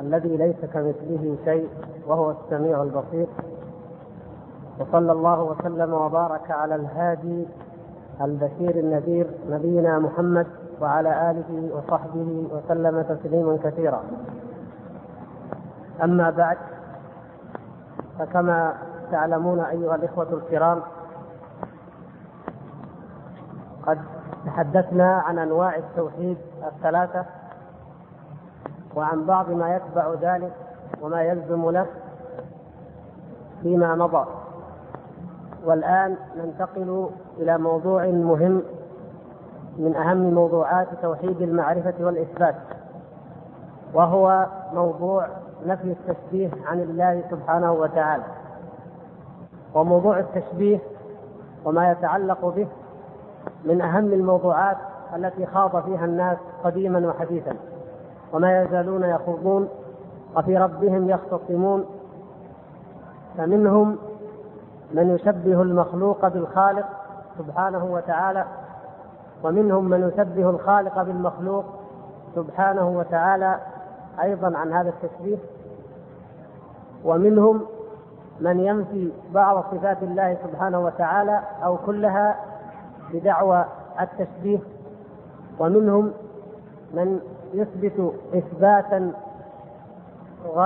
الذي ليس كمثله شيء وهو السميع البصير. وصلى الله وسلم وبارك على الهادي البشير النذير نبينا محمد وعلى آله وصحبه وسلم تسليما كثيرا. أما بعد فكما تعلمون أيها الإخوة الكرام قد تحدثنا عن أنواع التوحيد الثلاثة. وعن بعض ما يتبع ذلك وما يلزم له فيما مضى. والآن ننتقل إلى موضوع مهم من أهم موضوعات توحيد المعرفة والإثبات وهو موضوع نفي التشبيه عن الله سبحانه وتعالى. وموضوع التشبيه وما يتعلق به من أهم الموضوعات التي خاض فيها الناس قديما وحديثا. وما يزالون يخوضون وفي ربهم يختصمون. فمنهم من يشبه المخلوق بالخالق سبحانه وتعالى ومنهم من يشبه الخالق بالمخلوق سبحانه وتعالى أيضا عن هذا التشبيه. ومنهم من ينفي بعض صفات الله سبحانه وتعالى أو كلها بدعوى التشبيه. ومنهم من يثبت إثباتا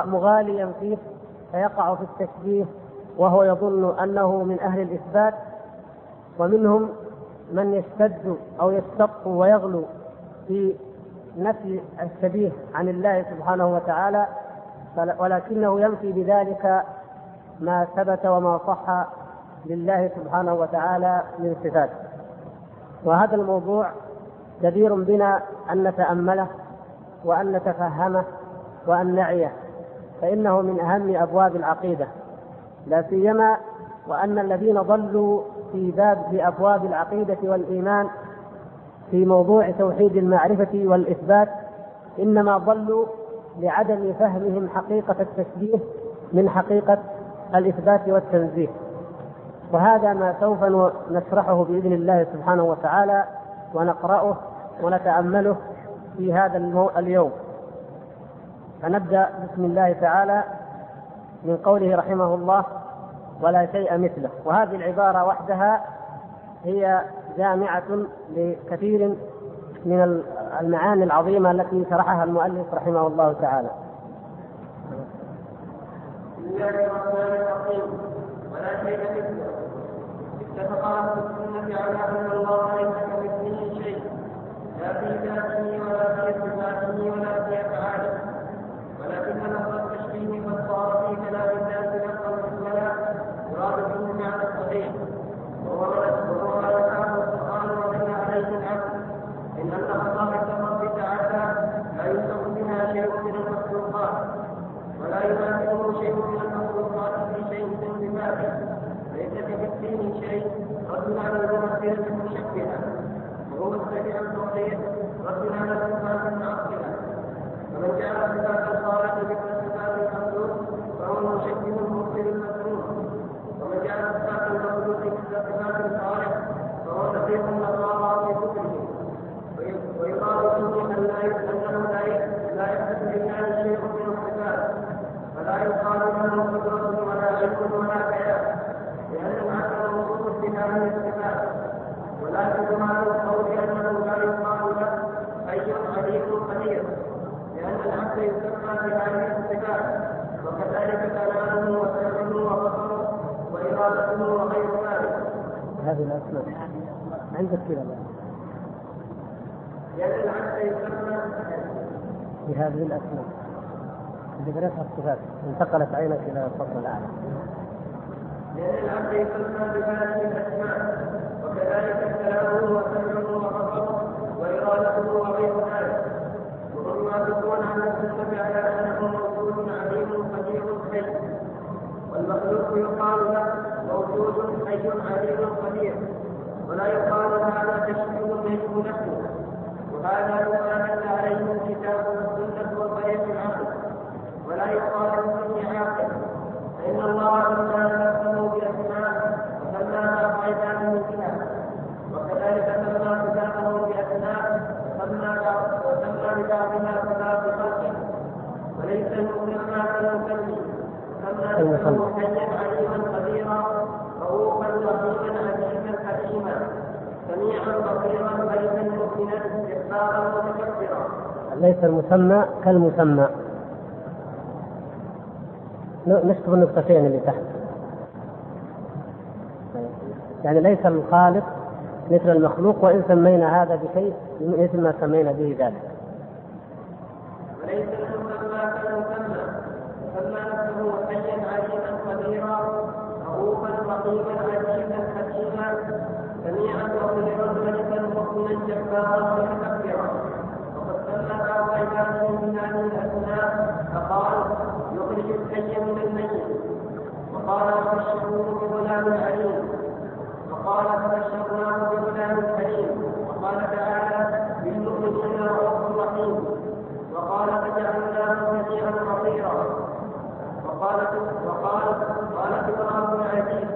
مغاليا فيه فيقع في التشبيه وهو يظن أنه من أهل الإثبات ومنهم من يشتد أو يشتق ويغلو في نفي الشبيه عن الله سبحانه وتعالى ولكنه ينفي بذلك ما ثبت وما صح لله سبحانه وتعالى من صفاته. وهذا الموضوع جدير بنا أن نتأمله. وأن نتفهمه وأن نعيه فإنه من أهم أبواب العقيدة. لا سيما وأن الذين ضلوا في باب في أبواب العقيدة والإيمان في موضوع توحيد المعرفة والإثبات إنما ضلوا لعدم فهمهم حقيقة التشبيه من حقيقة الإثبات والتنزيه. وهذا ما سوف نشرحه بإذن الله سبحانه وتعالى ونقرأه ونتأمله في هذا اليوم. فنبدأ بسم الله تعالى من قوله رحمه الله ولا شيء مثله وهذه العبارة وحدها هي جامعة لكثير من المعاني العظيمة التي شرحها المؤلف رحمه الله تعالى. بسم الله الرحمن الرحيم. ولا شيء مثله اتفق أهل السنة على ان الله ليس كمثله شيء لا في ذاته ولا في صفاته ولا في افعاله ولكن لفظ التشبيه قد صار في كلام الناس لفظا مثلنا يراد به معنى الصحيح وهو وهو ما ذكره القران وبين عليه العبد ان ان خصائص الرب تعالى لا يوصف بها شيء من المخلوقات ولا يماثله شيء من المخلوقات في شيء من صفاته ليس كمثله شيء رد على الممثله المشبهه وهو متبع التوحيد رد على الصفات المعطله ومن جعل صفات الخالق مثل صفات المخلوق فهو المشبه المبطل المسلوب ومن جعل صفات المخلوق مثل صفات الخالق فهو دقيق النصارى في كفره ويقال فيه ان لا انه لا لا يحدث لله شيء من الصفات فلا يقال له قدرة ولا علم ولا كيان لأن العقل موصوف بهذه الصفات ولكن ما القول أنه لا يقال له حي عليم قدير لأن العبد يسمى بهذه الصفات وكذلك كلامه وسمعه وبصره وإرادته وغير ذلك. هذه الاسماء عندك كذا لأن العبد يسمى بهذه الاسماء الصفات انتقلت عينك إلى الفصل الأعلى. لأن العبد يسمى بهذه الأسماء وكذلك كلامه وسمعه وبصره وإرادته وغير ذلك وهم يوافقون على السنة على أنه موجود عليم قدير حي والمخلوق يقال له موجود حي عليم قدير ولا يقال هذا تشبيه يجب نفسه وهذا ما دل عليه الكتاب والسنة وطريق العقل ولا يقال به عاقل فإن الله سمى نفسه بأسماء وسماها عباده بها وكذلك سمى كتابه بأسماء وسمى وسمى لبعضها صفات خلقه المسمى عليما قديرا رؤوفا رحيما عزيزا حكيما سميعا بصيرا ملكا مؤمنا جبارا ومكبرا ليس المسمى كالمسمى. نكتب النقطتين اللي تحت. يعني ليس الخالق مثل المخلوق وإن سمينا هذا بشيء مثل ما سمينا به ذلك. وليس المسمى كالمسمى. سمى نفسه حيا عليما قديرا رؤوفا رقيبا عزيزا حكيما. سميعا بصيرا ملكا مؤمنا جبارا بعض عباده من يخرج الحي من وقال وبشروه بغلام عليم وقال فبشرناه بغلام تعالى رحيم وقال فجعلناه وقال قالت امراه العزيز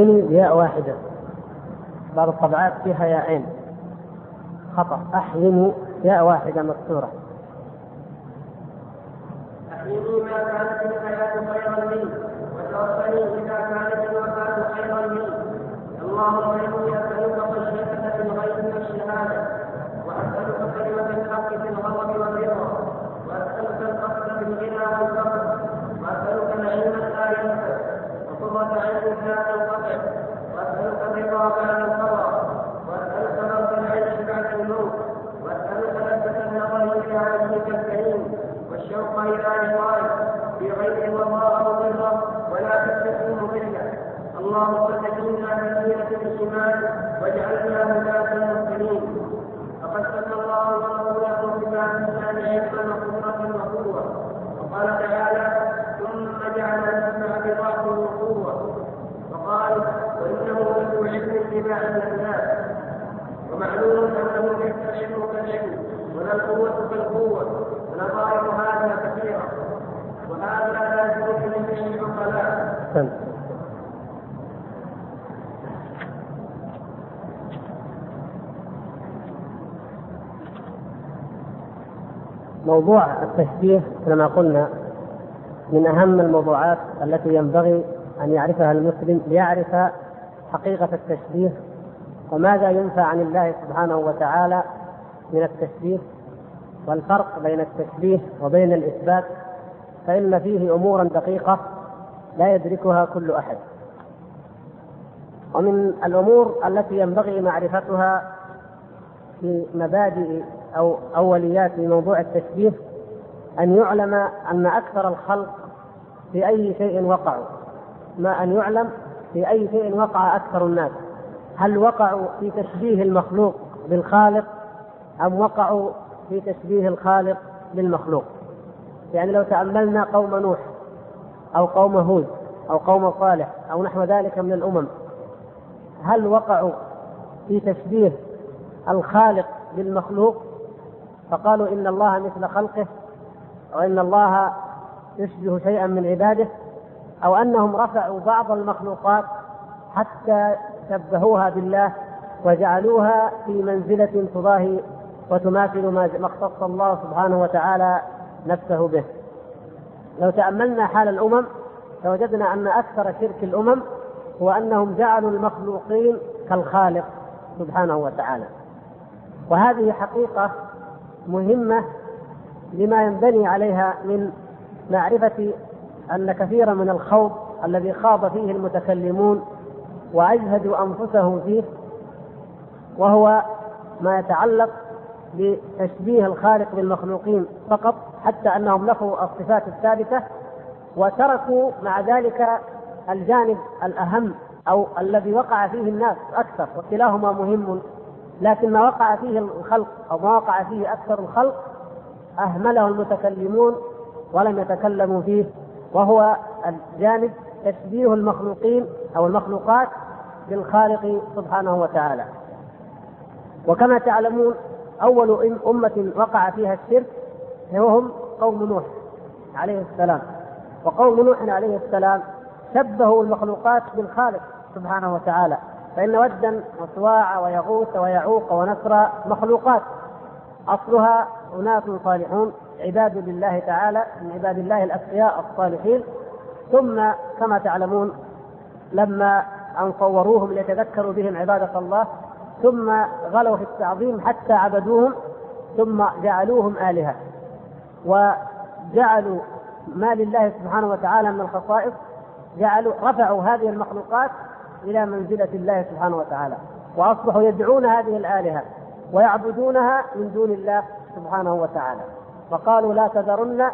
أحيني ياء واحدة. بعض الطبعات فيها ياءين خطأ. أحيني ياء واحدة مكسورة. أحيني ما كانت الحياة خيرا لي وتوفني إذا كانت الوفاة خيرا لي. اللهم إني أسألك خشيتك في الغيب والشهادة وأسألك كلمة الحق في الغضب والرضا وأسألك القصد في الغنى والفقر وأسألك العلم لا ينفع وقرة عين لا تنقطع وأسألك الرضا بعد القضاء وأسألك مرض العيش بعد الموت وأسألك لذة النظر إلى وجهك الكريم والشوق إلى لقائك في غير وراء ضرة ولا تستكين مضلة اللهم سكننا سكينة الإيمان واجعلنا هداة المسلمين فقد سمى الله ورسوله بما في شان علما وقدرة وقوة وقال تعالى ثم جعل السمع بضعف وقوة وقال وإنه لما الناس ومعلوم ليس العلم كالعلم ولا القوة كالقوة ونظائر هذا كثيرة وهذا لا يدرك من العقلاء موضوع التشبيه كما قلنا من أهم الموضوعات التي ينبغي أن يعرفها المسلم ليعرف حقيقة التشبيه وماذا ينفى عن الله سبحانه وتعالى من التشبيه؟ والفرق بين التشبيه وبين الإثبات فإن فيه أمورا دقيقة لا يدركها كل أحد. ومن الأمور التي ينبغي معرفتها في مبادئ أو أوليات موضوع التشبيه أن يعلم أن أكثر الخلق في أي شيء وقعوا. ما أن يعلم في أي شيء وقع أكثر الناس. هل وقعوا في تشبيه المخلوق بالخالق أم وقعوا في تشبيه الخالق بالمخلوق؟ يعني لو تأملنا قوم نوح أو قوم هود أو قوم صالح أو نحو ذلك من الأمم هل وقعوا في تشبيه الخالق بالمخلوق؟ فقالوا إن الله مثل خلقه وإن الله يشبه شيئا من عباده. أو أنهم رفعوا بعض المخلوقات حتى شبهوها بالله وجعلوها في منزلة تضاهي وتماثل ما اختص الله سبحانه وتعالى نفسه به. لو تأملنا حال الأمم لوجدنا أن أكثر شرك الأمم هو أنهم جعلوا المخلوقين كالخالق سبحانه وتعالى. وهذه حقيقة مهمة لما ينبني عليها من معرفة أن كثيرا من الخوض الذي خاض فيه المتكلمون وأجهدوا أنفسهم فيه وهو ما يتعلق بتشبيه الخالق بالمخلوقين فقط حتى أنهم نفوا الصفات الثابتة وتركوا مع ذلك الجانب الأهم أو الذي وقع فيه الناس أكثر وكلاهما مهم لكن ما وقع فيه الخلق أو ما وقع فيه أكثر الخلق أهمله المتكلمون ولم يتكلموا فيه. وهو الجانب تشبيه المخلوقين أو المخلوقات بالخالق سبحانه وتعالى. وكما تعلمون أول أمة وقع فيها الشرك هم قوم نوح عليه السلام. وقوم نوح عليه السلام شبهوا المخلوقات بالخالق سبحانه وتعالى فإن ودا وسواع ويغوث ويعوق ونسر مخلوقات أصلها أناس صالحون عباد لله تعالى من عباد الله الأتقياء الصالحين. ثم كما تعلمون لما أن صوروهم ليتذكروا بهم عبادة الله ثم غلوا في التعظيم حتى عبدوهم ثم جعلوهم آلهة. وجعلوا ما لله سبحانه وتعالى من الخصائص جعلوا رفعوا هذه المخلوقات إلى منزلة الله سبحانه وتعالى. وأصبحوا يدعون هذه الآلهة ويعبدونها من دون الله سبحانه وتعالى. وقالوا لا تذرن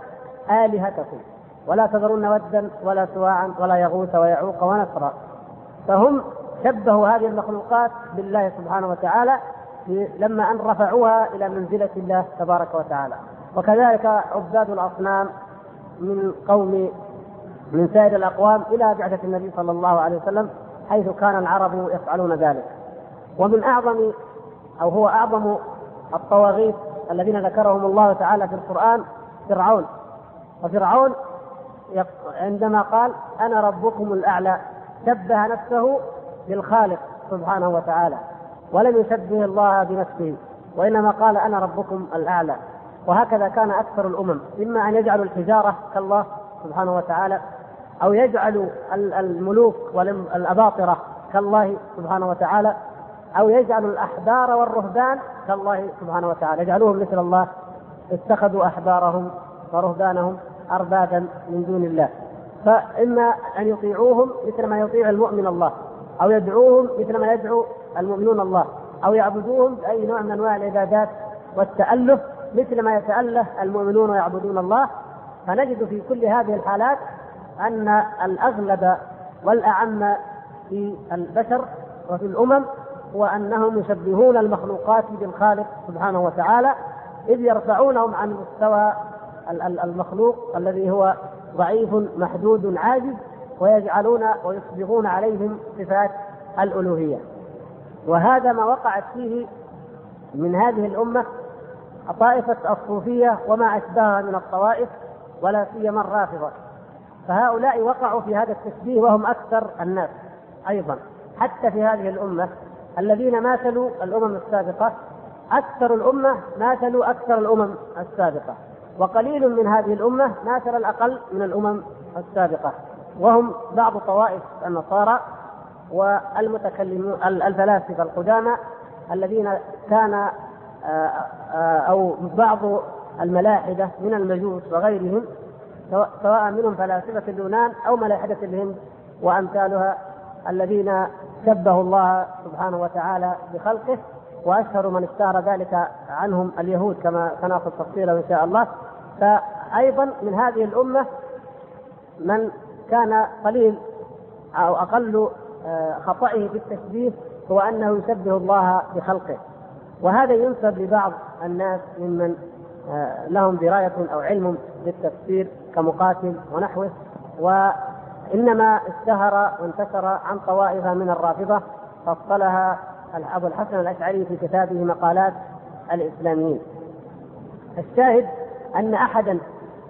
آلهتكم ولا تذرن ودا ولا سواعا ولا يغوث ويعوق ونسرا. فهم شبهوا هذه المخلوقات بالله سبحانه وتعالى لما أن رفعوها إلى منزلة الله تبارك وتعالى. وكذلك عباد الأصنام من قوم من سائر الأقوام إلى بعثة النبي صلى الله عليه وسلم حيث كان العرب يفعلون ذلك. ومن أعظم أو هو أعظم الطواغيت الذين ذكرهم الله تعالى في القرآن فرعون. وفرعون عندما قال أنا ربكم الأعلى. شبه نفسه بالخالق سبحانه وتعالى ولم يشبه الله بنفسه وإنما قال أنا ربكم الأعلى. وهكذا كان أكثر الأمم إما أن يجعلوا الحجارة كالله سبحانه وتعالى أو يجعلوا الملوك والأباطرة كالله سبحانه وتعالى أو يجعل الأحبار والرهبان كالله سبحانه وتعالى. يجعلوهم مثل الله. اتخذوا أحبارهم ورهبانهم أربابا من دون الله. فإما أن يطيعوهم مثل ما يطيع المؤمن الله أو يدعوهم مثل ما يدعو المؤمنون الله أو يعبدوهم بأي نوع من أنواع العبادات والتألف مثل ما يتأله المؤمنون ويعبدون الله. فنجد في كل هذه الحالات أن الأغلب والأعم في البشر وفي الأمم هو انهم يشبهون المخلوقات بالخالق سبحانه وتعالى إذ يرفعونهم عن مستوى المخلوق الذي هو ضعيف محدود عاجز ويجعلون ويصبغون عليهم صفات الألوهية. وهذا ما وقعت فيه من هذه الأمة طائفة الصوفية وما أشبهها من الطوائف ولا سيما الرافضة. فهؤلاء وقعوا في هذا التشبيه وهم أكثر الناس أيضا حتى في هذه الأمة الذين ماثلوا الأمم السابقة أكثر الأمة ماثلوا أكثر الأمم السابقة. وقليل من هذه الأمة ماثل الأقل من الأمم السابقة. وهم بعض طوائف النصارى والمتكلمون الفلاسفة القدامى الذين كان آه، آه، أو بعض الملاحدة من المجوس وغيرهم سواء منهم فلاسفة اليونان أو ملاحدة الهند وأمثالها الذين شبهوا الله سبحانه وتعالى بخلقه وأشهر من اشتهر ذلك عنهم اليهود كما سنأخذ تفصيلا إن شاء الله. فأيضا من هذه الأمة من كان قليل أو أقل آه، خطئه في التشبيه هو أنه يشبه الله بخلقه. وهذا ينسب لبعض الناس ممن آه، لهم دراية أو علم بالتفسير كمقاتل ونحوه. وانما اشتهر وانتشر عن طوائف من الرافضة فصلها أبو الحسن الأشعري في كتابه مقالات الإسلاميين. الشاهد أن أحدا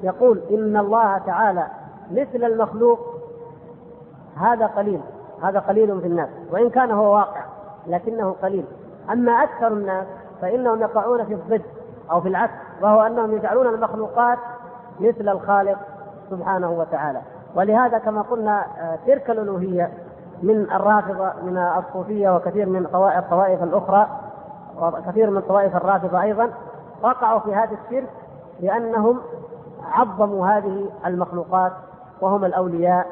يقول إن الله تعالى مثل المخلوق هذا قليل هذا قليل في الناس وإن كان هو واقع لكنه قليل أما أكثر الناس فإنهم يقعون في الضد أو في العكس وهو أنهم يجعلون المخلوقات مثل الخالق سبحانه وتعالى ولهذا كما قلنا آه، تلك الألوهية من الرافضة من الصوفية وكثير من الطوائف الأخرى وكثير من طوائف الرافضة أيضا وقعوا في هذا الشرك لأنهم عظموا هذه المخلوقات وهم الأولياء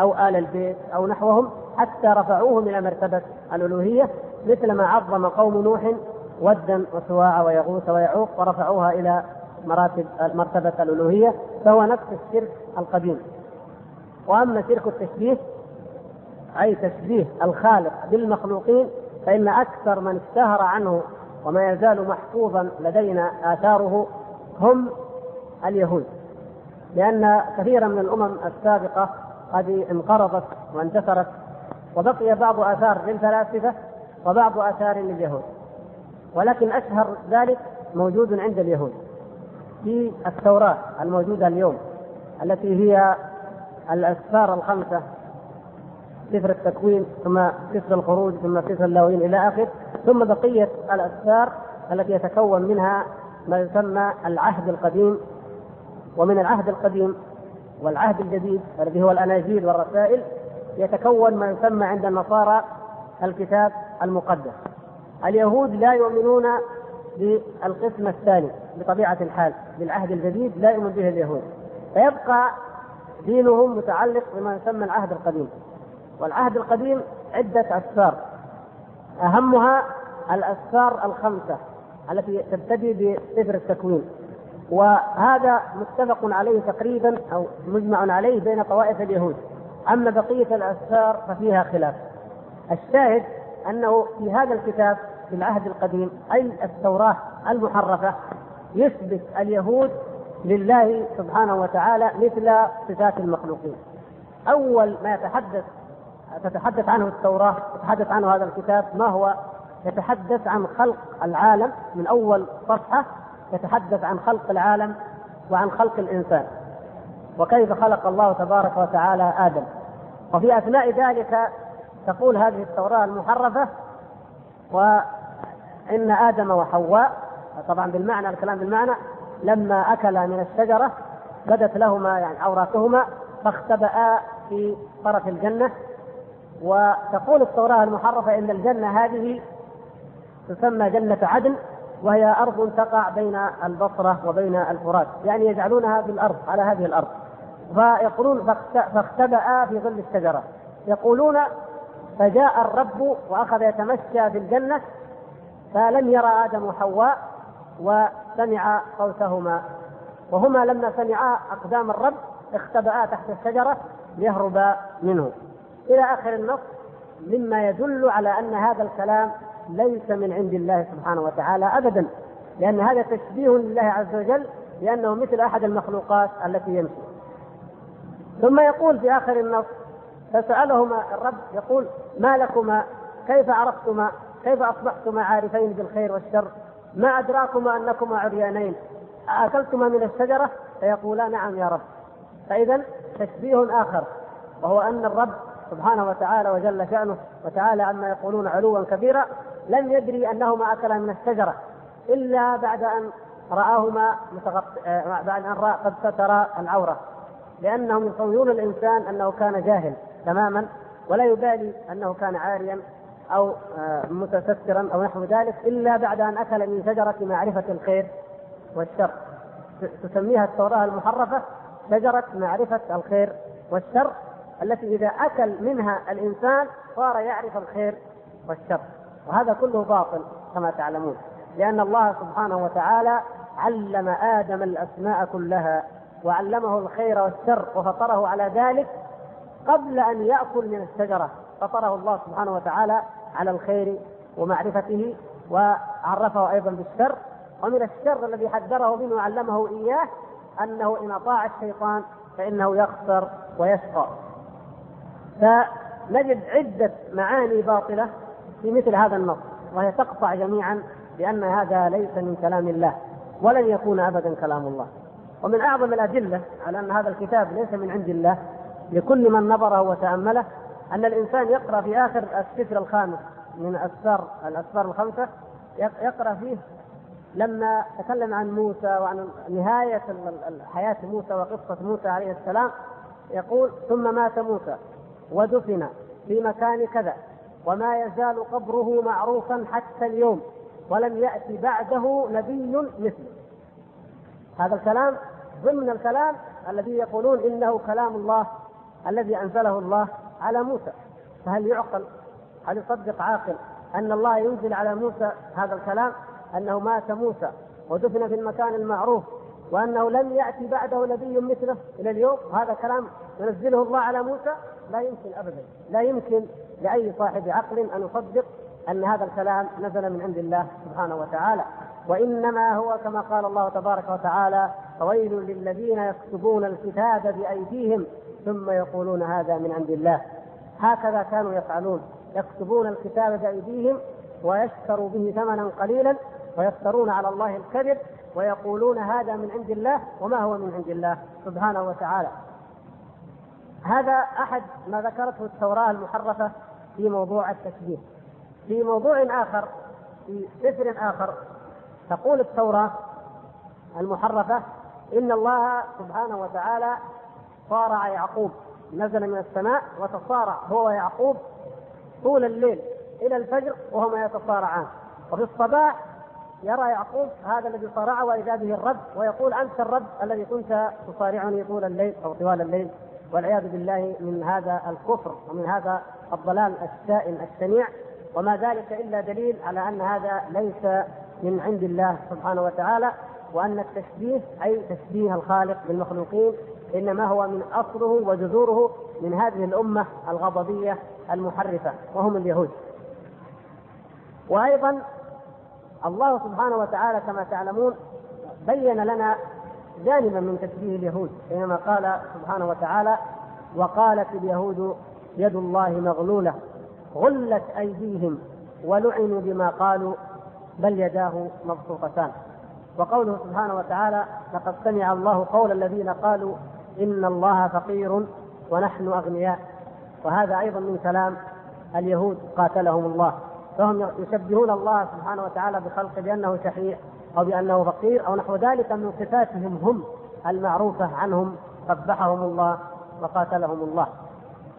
أو آل البيت أو نحوهم حتى رفعوهم إلى مرتبه الألوهية مثل ما عظم قوم نوح ودا وسواع ويغوث ويعوق ورفعوها إلى مراتب مرتبة الألوهية فهو نفس الشرك القديم. وأما شرك التشبيه أي تشبيه الخالق بالمخلوقين فإن أكثر من اشتهر عنه وما يزال محفوظا لدينا آثاره هم اليهود. لأن كثيرا من الأمم السابقة قد انقرضت واندثرت وبقي بعض آثار للفلاسفة وبعض آثار لليهود. ولكن أشهر ذلك موجود عند اليهود في التوراة الموجودة اليوم التي هي الاسفار الخمسة سفر التكوين ثم سفر الخروج ثم سفر اللاوين إلى اخره ثم بقية الاسفار التي يتكون منها ما يسمى العهد القديم. ومن العهد القديم والعهد الجديد الذي هو الاناجيل والرسائل يتكون ما يسمى عند النصارى الكتاب المقدس. اليهود لا يؤمنون بالقسم الثاني بطبيعة الحال بالعهد الجديد لا يؤمن به اليهود. فيبقى دينهم متعلق بما يسمى العهد القديم. والعهد القديم عدة أسفار أهمها الأسفار الخمسة التي تبتدي بسفر التكوين. وهذا متفق عليه تقريبا أو مجمع عليه بين طوائف اليهود. أما بقية الأسفار ففيها خلاف. الشاهد أنه في هذا الكتاب في العهد القديم أي التوراة المحرفة يثبت اليهود لله سبحانه وتعالى مثل صفات المخلوقين. أول ما يتحدث تتحدث عنه التوراة تتحدث عنه هذا الكتاب ما هو؟ يتحدث عن خلق العالم من أول صفحة يتحدث عن خلق العالم وعن خلق الإنسان. وكيف خلق الله تبارك وتعالى آدم. وفي أثناء ذلك تقول هذه التوراة المحرفة وإن آدم وحواء طبعا بالمعنى الكلام بالمعنى لما أكلا من الشجرة بدت لهما يعني عوراتهما فاختبأ في طرف الجنة. وتقول التوراة المحرفة إن الجنة هذه تسمى جنة عدن وهي أرض تقع بين البصرة وبين الفرات يعني يجعلونها بالأرض على هذه الأرض. فيقولون فاختبأ في ظل الشجرة. يقولون فجاء الرب وأخذ يتمشى في الجنة فلم يرى آدم وحواء وسمع صوتهما. وهما لما سمعا أقدام الرب اختبأا تحت الشجرة ليهربا منه. إلى آخر النص مما يدل على أن هذا الكلام ليس من عند الله سبحانه وتعالى أبدا. لأن هذا تشبيه لله عز وجل لأنه مثل أحد المخلوقات التي يمشي. ثم يقول في آخر النص فسألهما الرب يقول ما لكما؟ كيف عرفتما؟ كيف أصبحتما عارفين بالخير والشر؟ ما أدراكما أنكما عريانين؟ أكلتما من الشجرة؟ فيقولا نعم يا رب. فإذا تشبيه آخر وهو أن الرب سبحانه وتعالى وجل شأنه وتعالى عما يقولون علوا كبيرا لم يدري أنهما أكلا من الشجرة إلا بعد أن رآهما متغط... آه، بعد أن رأى قد ستر العورة. لأنهم يصورون الإنسان أنه كان جاهل تماما ولا يبالي أنه كان عاريا أو آه، متسترا أو نحو ذلك إلا بعد أن أكل من شجرة معرفة الخير والشر. تسميها التوراة المحرفة شجرة معرفة الخير والشر التي إذا أكل منها الإنسان صار يعرف الخير والشر. وهذا كله باطل كما تعلمون لأن الله سبحانه وتعالى علم آدم الأسماء كلها وعلمه الخير والشر وفطره على ذلك قبل أن يأكل من الشجرة. فطره الله سبحانه وتعالى على الخير ومعرفته وعرفه أيضا بالشر. ومن الشر الذي حذره منه وعلمه إياه أنه إن أطاع الشيطان فإنه يخسر ويشقى. فنجد عدة معاني باطلة في مثل هذا النص وهي تقطع جميعا بأن هذا ليس من كلام الله ولن يكون أبدا كلام الله. ومن أعظم الأدلة على أن هذا الكتاب ليس من عند الله لكل من نظره وتأمله أن الإنسان يقرأ في آخر السفر الخامس من أسفار الأسفار الخمسة يقرأ فيه لما تكلم عن موسى وعن نهاية حياة موسى وقصة موسى عليه السلام يقول ثم مات موسى ودفن في مكان كذا وما يزال قبره معروفا حتى اليوم ولم يأتي بعده نبي مثله. هذا الكلام ضمن الكلام الذي يقولون إنه كلام الله الذي أنزله الله على موسى. فهل يعقل؟ هل يصدق عاقل أن الله ينزل على موسى هذا الكلام؟ أنه مات موسى ودفن في المكان المعروف وأنه لم يأتي بعده نبي مثله إلى اليوم؟ هذا كلام ينزله الله على موسى؟ لا يمكن ابدا. لا يمكن لأي صاحب عقل أن يصدق أن هذا الكلام نزل من عند الله سبحانه وتعالى. وإنما هو كما قال الله تبارك وتعالى فويل للذين يكتبون الكتاب بايديهم ثم يقولون هذا من عند الله هكذا كانوا يفعلون يكتبون الكتاب بايديهم ويشتروا به ثمنا قليلا ويفترون على الله الكذب ويقولون هذا من عند الله وما هو من عند الله سبحانه وتعالى هذا أحد ما ذكرته التوراة المحرفة في موضوع التشبيه في موضوع آخر في سفر آخر تقول التوراة المحرفة إن الله سبحانه وتعالى صارع يعقوب. نزل من السماء وتصارع. هو ويعقوب طول الليل إلى الفجر وهما يتصارعان. وفي الصباح يرى يعقوب هذا الذي صارعه وإذا به الرب ويقول أنت الرب الذي كنت تصارعني طول الليل أو طوال الليل. والعياذ بالله من هذا الكفر ومن هذا الضلال الشائن الشنيع وما ذلك إلا دليل على أن هذا ليس من عند الله سبحانه وتعالى. وأن التشبيه أي تشبيه الخالق بالمخلوقين إنما هو من أصله وجذوره من هذه الأمة الغضبية المحرفة وهم اليهود. وأيضا الله سبحانه وتعالى كما تعلمون بين لنا جانبا من تشبيه اليهود حينما قال سبحانه وتعالى وقالت اليهود يد الله مغلولة غلت أيديهم ولعنوا بما قالوا بل يداه مبسوطتان وقوله سبحانه وتعالى لقد سمع الله قول الذين قالوا إن الله فقير ونحن أغنياء. وهذا أيضا من كلام اليهود قاتلهم الله. فهم يشبهون الله سبحانه وتعالى بخلقه بأنه شحيح أو بأنه فقير أو نحو ذلك من صفاتهم هم المعروفة عنهم قبحهم الله وقاتلهم الله.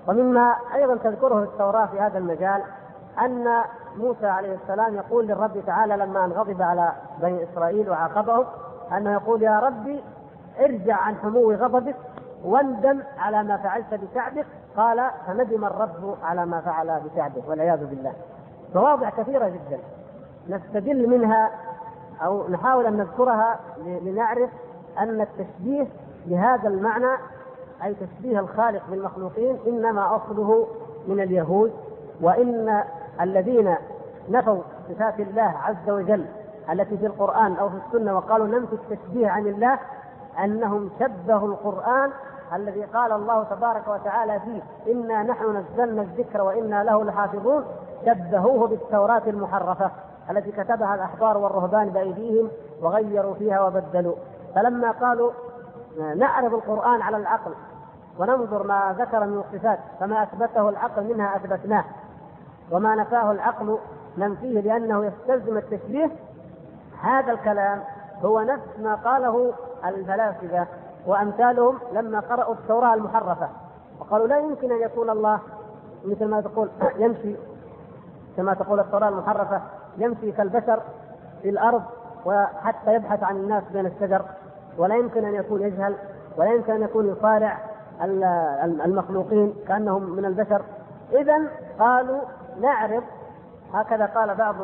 ومما أيضا تذكره التوراة في هذا المجال أن موسى عليه السلام يقول للرب تعالى لما أن غضب على بني إسرائيل وعاقبهم أنه يقول يا ربي ارجع عن حمو غضبك واندم على ما فعلت بشعبك قال فندم الرب على ما فعل بشعبه والعياذ بالله. مواضع كثيرة جدا. نستدل منها أو نحاول أن نذكرها لنعرف أن التشبيه بهذا المعنى أي تشبيه الخالق بالمخلوقين إنما أصله من اليهود وإن الذين نفوا صفات الله عز وجل التي في القرآن أو في السنة وقالوا ننفي التشبيه عن الله أنهم شبهوا القرآن الذي قال الله تبارك وتعالى فيه إنا نحن نزلنا الذكر وإنا له لحافظون شبهوه بالتوراة المحرفة التي كتبها الأحبار والرهبان بأيديهم وغيروا فيها وبدلوا. فلما قالوا نعرض القرآن على العقل وننظر ما ذكر من الصفات فما أثبته العقل منها أثبتناه. وما نفاه العقل ننفيه لأنه يستلزم التشبيه هذا الكلام هو نفس ما قاله الفلاسفة وأمثالهم لما قرأوا التوراة المحرفة. وقالوا لا يمكن أن يكون الله مثل ما تقول يمشي كما تقول التوراة المحرفة يمشي كالبشر في الأرض وحتى يبحث عن الناس بين الشجر. ولا يمكن أن يكون يجهل ولا يمكن أن يكون يصارع المخلوقين كأنهم من البشر. اذا قالوا نعرض هكذا قال بعض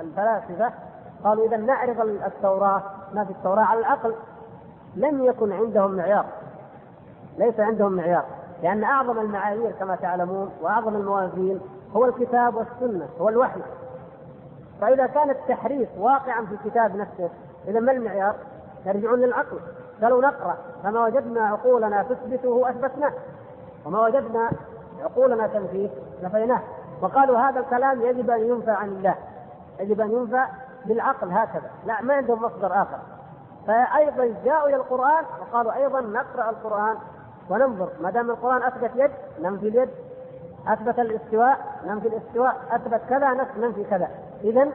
الفلاسفة قالوا إذا نعرض التوراة ما في التوراة على العقل لم يكن عندهم معيار ليس عندهم معيار لأن أعظم المعايير كما تعلمون وأعظم الموازين هو الكتاب والسنة هو الوحي. فإذا كان التحريف واقعا في الكتاب نفسه إذا ما المعيار؟ يرجعون للعقل. قالوا نقرأ فما وجدنا عقولنا تثبته أثبتناه وما وجدنا عقولنا تنفيه نفيناه. وقالوا هذا الكلام يجب أن ينفى عن الله يجب أن ينفى بالعقل هكذا. لا ما عندهم مصدر آخر. فأيضا جاءوا إلى القرآن وقالوا أيضا نقرأ القرآن وننظر. ما دام القرآن أثبت يد ننفي اليد. أثبت الاستواء ننفي الاستواء. أثبت كذا ننفي كذا. إذا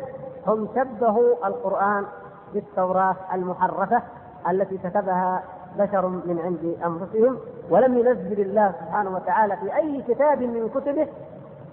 هم شبهوا القرآن بالتوراة المحرفة التي كتبها بشر من عند أنفسهم ولم ينزل الله سبحانه وتعالى في أي كتاب من كتبه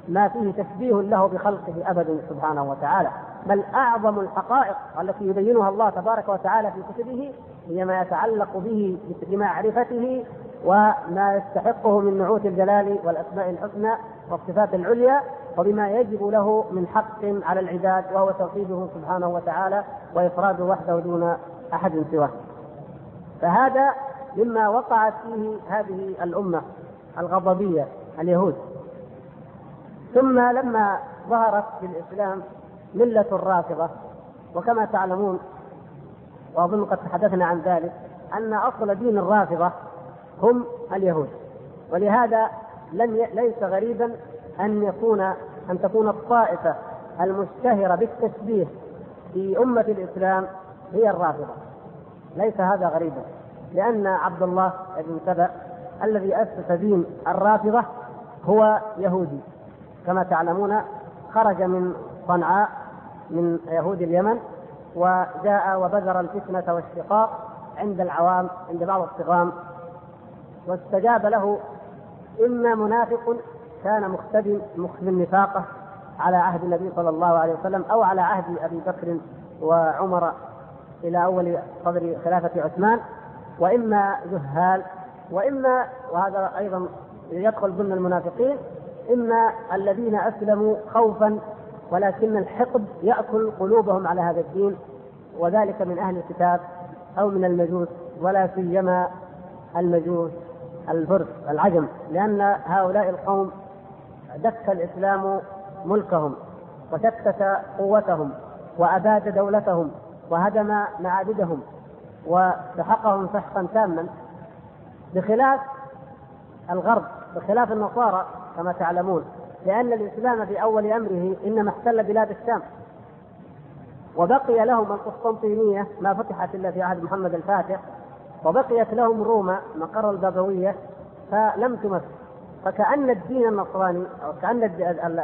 ما فيه تشبيه له بخلقه أبدا سبحانه وتعالى بل أعظم الحقائق التي يبينها الله تبارك وتعالى في كتبه هي ما يتعلق به بمعرفته وما يستحقه من نعوت الجلال والأسماء الحسنى والصفات العليا وبما يجب له من حق على العباد وهو توحيده سبحانه وتعالى وإفراده وحده دون أحد سواه. فهذا مما وقعت فيه هذه الأمة الغضبية اليهود. ثم لما ظهرت في الإسلام ملة الرافضة وكما تعلمون وأظن قد تحدثنا عن ذلك أن أصل دين الرافضة هم اليهود. ولهذا لم ي... ليس غريبا أن يكون أن تكون الطائفة المشتهرة بالتشبيه في أمة الإسلام هي الرافضة. ليس هذا غريبا لأن عبد الله بن سبأ الذي أسس دين الرافضة هو يهودي. كما تعلمون خرج من صنعاء من يهود اليمن وجاء وبذر الفتنة والشقاق عند العوام عند بعض الصغام واستجاب له إما منافق كان مختبن مختبن نفاقه على عهد النبي صلى الله عليه وسلم أو على عهد أبي بكر وعمر إلى أول صدر خلافة عثمان وإما جهال وإما وهذا أيضا يدخل ضمن المنافقين إما الذين أسلموا خوفا ولكن الحقد يأكل قلوبهم على هذا الدين وذلك من أهل الكتاب أو من المجوس ولا سيما المجوس الفرس العجم لأن هؤلاء القوم دك الإسلام ملكهم وشتت قوتهم وأباد دولتهم وهدم معابدهم وسحقهم سحقا تاما بخلاف الغرب بخلاف النصارى كما تعلمون لأن الإسلام في أول أمره إنما احتل بلاد الشام. وبقي لهم القسطنطينية ما فتحت إلا في عهد محمد الفاتح وبقيت لهم روما مقر البابوية فلم تمس فكأن الدين النصراني أو كأن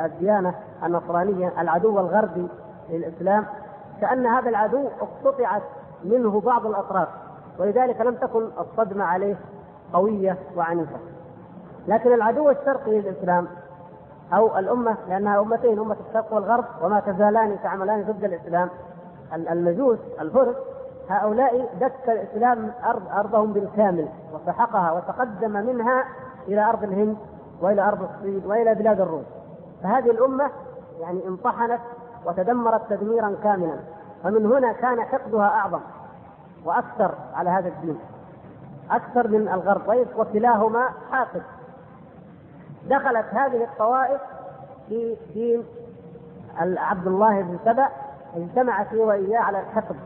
الديانة النصرانية العدو الغربي للإسلام كأن هذا العدو اقتطعت منه بعض الأطراف ولذلك لم تكن الصدمة عليه قوية وعنيفة. لكن العدو الشرقي للإسلام أو الأمة لأنها أمتين أمة الشرق والغرب وما تزالان تعملان ضد الإسلام. المجوس الفرس هؤلاء دك الإسلام ارض أرضهم بالكامل وسحقها وتقدم منها إلى أرض الهند وإلى أرض الصين وإلى بلاد الروم فهذه الأمة يعني انطحنت وتدمرت تدميرا كاملا. فمن هنا كان حقدها أعظم وأكثر على هذا الدين. أكثر من الغرب وكلاهما حاقد. دخلت هذه الطوائف في دين عبد الله بن سبأ اجتمعت هي واياه على الحقد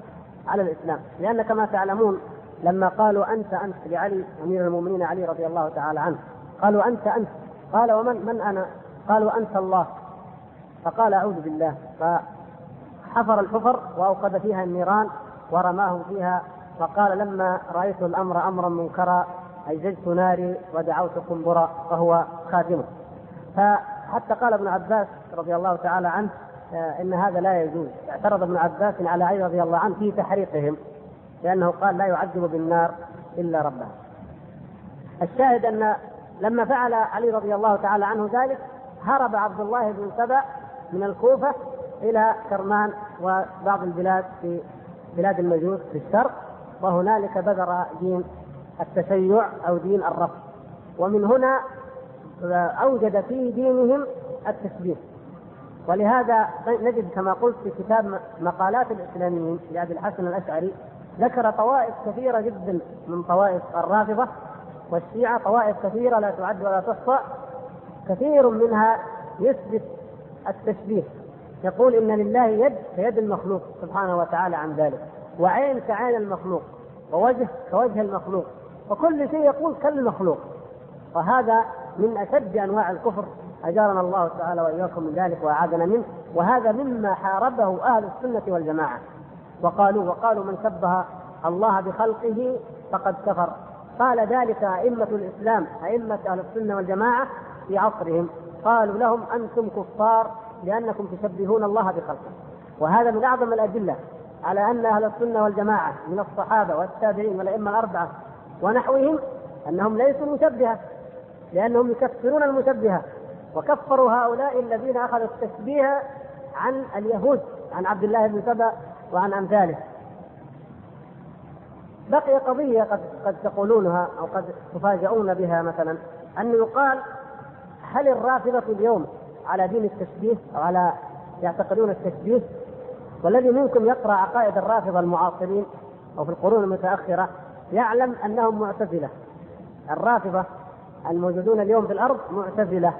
على الإسلام. لأن كما تعلمون لما قالوا أنت أنت لعلي أمير المؤمنين علي رضي الله تعالى عنه قالوا أنت أنت. قال ومن من أنا؟ قالوا أنت الله. فقال أعوذ بالله. فحفر الحفر وأوقد فيها النيران ورماهم فيها. فقال لما رأيت الأمر أمرا منكرا اججت ناري ودعوت قنبرا فهو خادمه. فحتى قال ابن عباس رضي الله تعالى عنه آه، إن هذا لا يجوز. اعترض ابن عباس على علي رضي الله عنه في تحريقهم لأنه قال لا يعذب بالنار إلا ربه. الشاهد أن لما فعل علي رضي الله تعالى عنه ذلك هرب عبد الله بن سبأ من الكوفة إلى كرمان وبعض البلاد في بلاد المجوس في الشرق وهنالك بذر دين التشيع أو دين الرفض. ومن هنا أوجد في دينهم التشبيه ولهذا نجد كما قلت في كتاب مقالات الإسلاميين لابي الحسن الأشعري ذكر طوائف كثيرة جدا من طوائف الرافضة والشيعة طوائف كثيرة لا تعد ولا تحصى كثير منها يثبت التشبيه. يقول إن لله يد كيد المخلوق سبحانه وتعالى عن ذلك وعين كعين المخلوق ووجه كوجه المخلوق وكل شيء يقول كالمخلوق وهذا من أشد أنواع الكفر. أجارنا الله تعالى وإياكم من ذلك وأعاذنا منه. وهذا مما حاربه أهل السنة والجماعة. وقالوا وقالوا من شبه الله بخلقه فقد كفر. قال ذلك أئمة الإسلام أئمة أهل السنة والجماعة في عصرهم. قالوا لهم أنتم كفار لأنكم تشبهون الله بخلقه. وهذا من أعظم الأدلة على أن أهل السنة والجماعة من الصحابة والتابعين والأئمة الأربعة ونحوهم أنهم ليسوا مشبهة لأنهم يكفرون المشبهة وكفروا هؤلاء الذين أخذوا التشبيه عن اليهود عن عبد الله بن سبأ وعن امثاله بقي قضية قد قد تقولونها أو قد تفاجؤون بها مثلا أن يقال هل الرافضة اليوم على دين التشبيه أو على يعتقدون التشبيه؟ والذي منكم يقرأ عقائد الرافضة المعاصرين أو في القرون المتأخرة يعلم أنهم معتزلة. الرافضة الموجودون اليوم في الأرض معتزلة.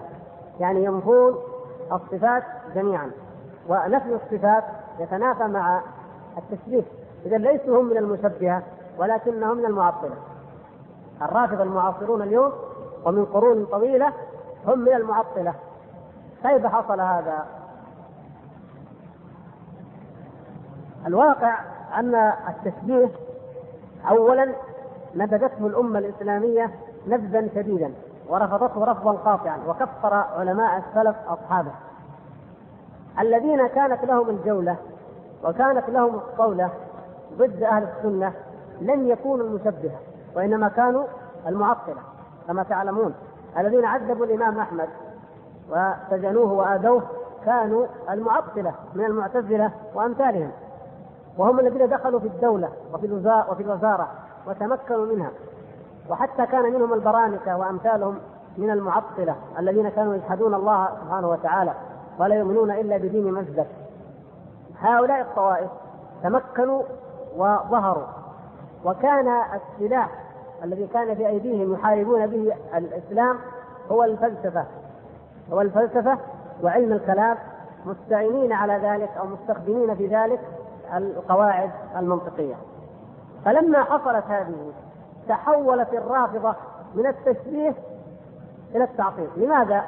يعني ينفون الصفات جميعا. ونفي الصفات يتنافى مع التشبيه. إذا ليسوا هم من المشبهة ولكنهم من المعطلة. الرافضة المعاصرون اليوم ومن قرون طويلة هم من المعطلة. كيف حصل هذا؟ الواقع أن التشبيه أولا نبذته الأمة الإسلامية نبذا شديدا ورفضته رفضا قاطعا وكفر علماء السلف أصحابه. الذين كانت لهم الجولة وكانت لهم الصولة ضد أهل السنة لم يكونوا المشبهة وإنما كانوا المعطلة كما تعلمون. الذين عذبوا الإمام أحمد وسجنوه وآذوه كانوا المعطلة من المعتزلة وأمثالهم. وهم الذين دخلوا في الدولة وفي الوزارة وفي الوزارة وتمكنوا منها. وحتى كان منهم البرانكة وأمثالهم من المعطلة الذين كانوا يشهدون الله سبحانه وتعالى ولا يؤمنون إلا بدين مزدك هؤلاء الطوائف تمكنوا وظهروا. وكان السلاح الذي كان في أيديهم يحاربون به الإسلام هو الفلسفة. هو الفلسفة وعلم الكلام مستعينين على ذلك أو مستخدمين في ذلك القواعد المنطقية. فلما حصلت هذه تحولت الرافضة من التشبيه إلى التعطيل. لماذا؟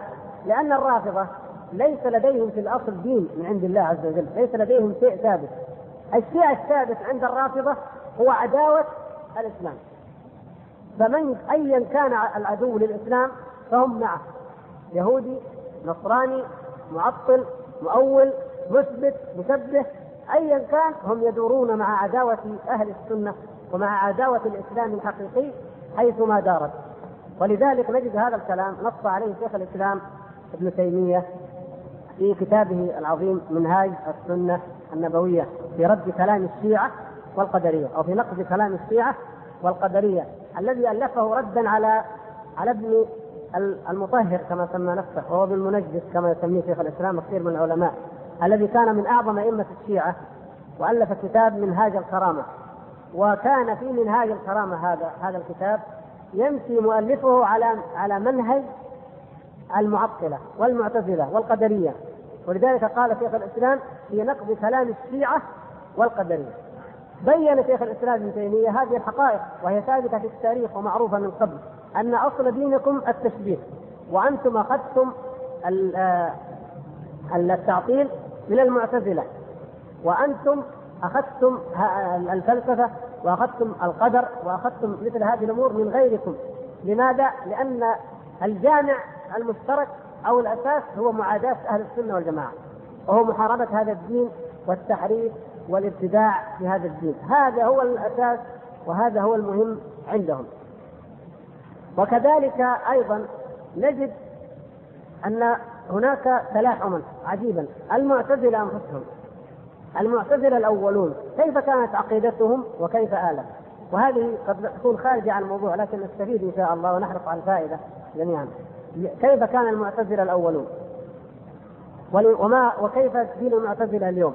لأن الرافضة ليس لديهم في الأصل دين من عند الله عز وجل ليس لديهم شيء ثابت. الشيء الثابت عند الرافضة هو عداوة الإسلام. فمن أيا كان العدو للإسلام فهم معه. يهودي نصراني معطل مؤول مثبت مشبه ايا كان هم يدورون مع عداوة أهل السنة ومع عداوة الإسلام الحقيقي حيثما دارت. ولذلك نجد هذا الكلام نص عليه شيخ الإسلام ابن تيمية في كتابه العظيم منهاج السنة النبوية في رد كلام الشيعة والقدرية أو في نقد كلام الشيعة والقدرية الذي ألفه ردا على على ابن المطهر كما سمى نفسه وهو ابن المنجس كما يسميه شيخ الإسلام كثير من العلماء. الذي كان من أعظم أئمة الشيعة وألف كتاب منهاج الكرامة. وكان في منهاج الكرامة هذا هذا الكتاب يمشي مؤلفه على على منهج المعطلة والمعتزلة والقدرية. ولذلك قال شيخ الإسلام في نقد كلام الشيعة والقدرية. بين شيخ الإسلام ابن تيمية هذه الحقائق وهي ثابتة في التاريخ ومعروفة من قبل أن أصل دينكم التشبيه وأنتم أخذتم آه، التعطيل من المعتزلة. وأنتم أخذتم الفلسفة وأخذتم القدر وأخذتم مثل هذه الأمور من غيركم. لماذا؟ لأن الجامع المشترك أو الأساس هو معاداة أهل السنة والجماعة. وهو محاربة هذا الدين والتحريف والابتداع في هذا الدين. هذا هو الأساس وهذا هو المهم عندهم. وكذلك أيضا نجد أن هناك تلاحما عجيبا. المعتزلة أنفسهم المعتزلة الأولون. كيف كانت عقيدتهم وكيف آلت؟ وهذه قد تكون خارجة عن الموضوع لكن نستفيد إن شاء الله ونحرص على الفائدة جميعا. كيف كان المعتزلة الأولون؟ وما وكيف دين المعتزلة اليوم؟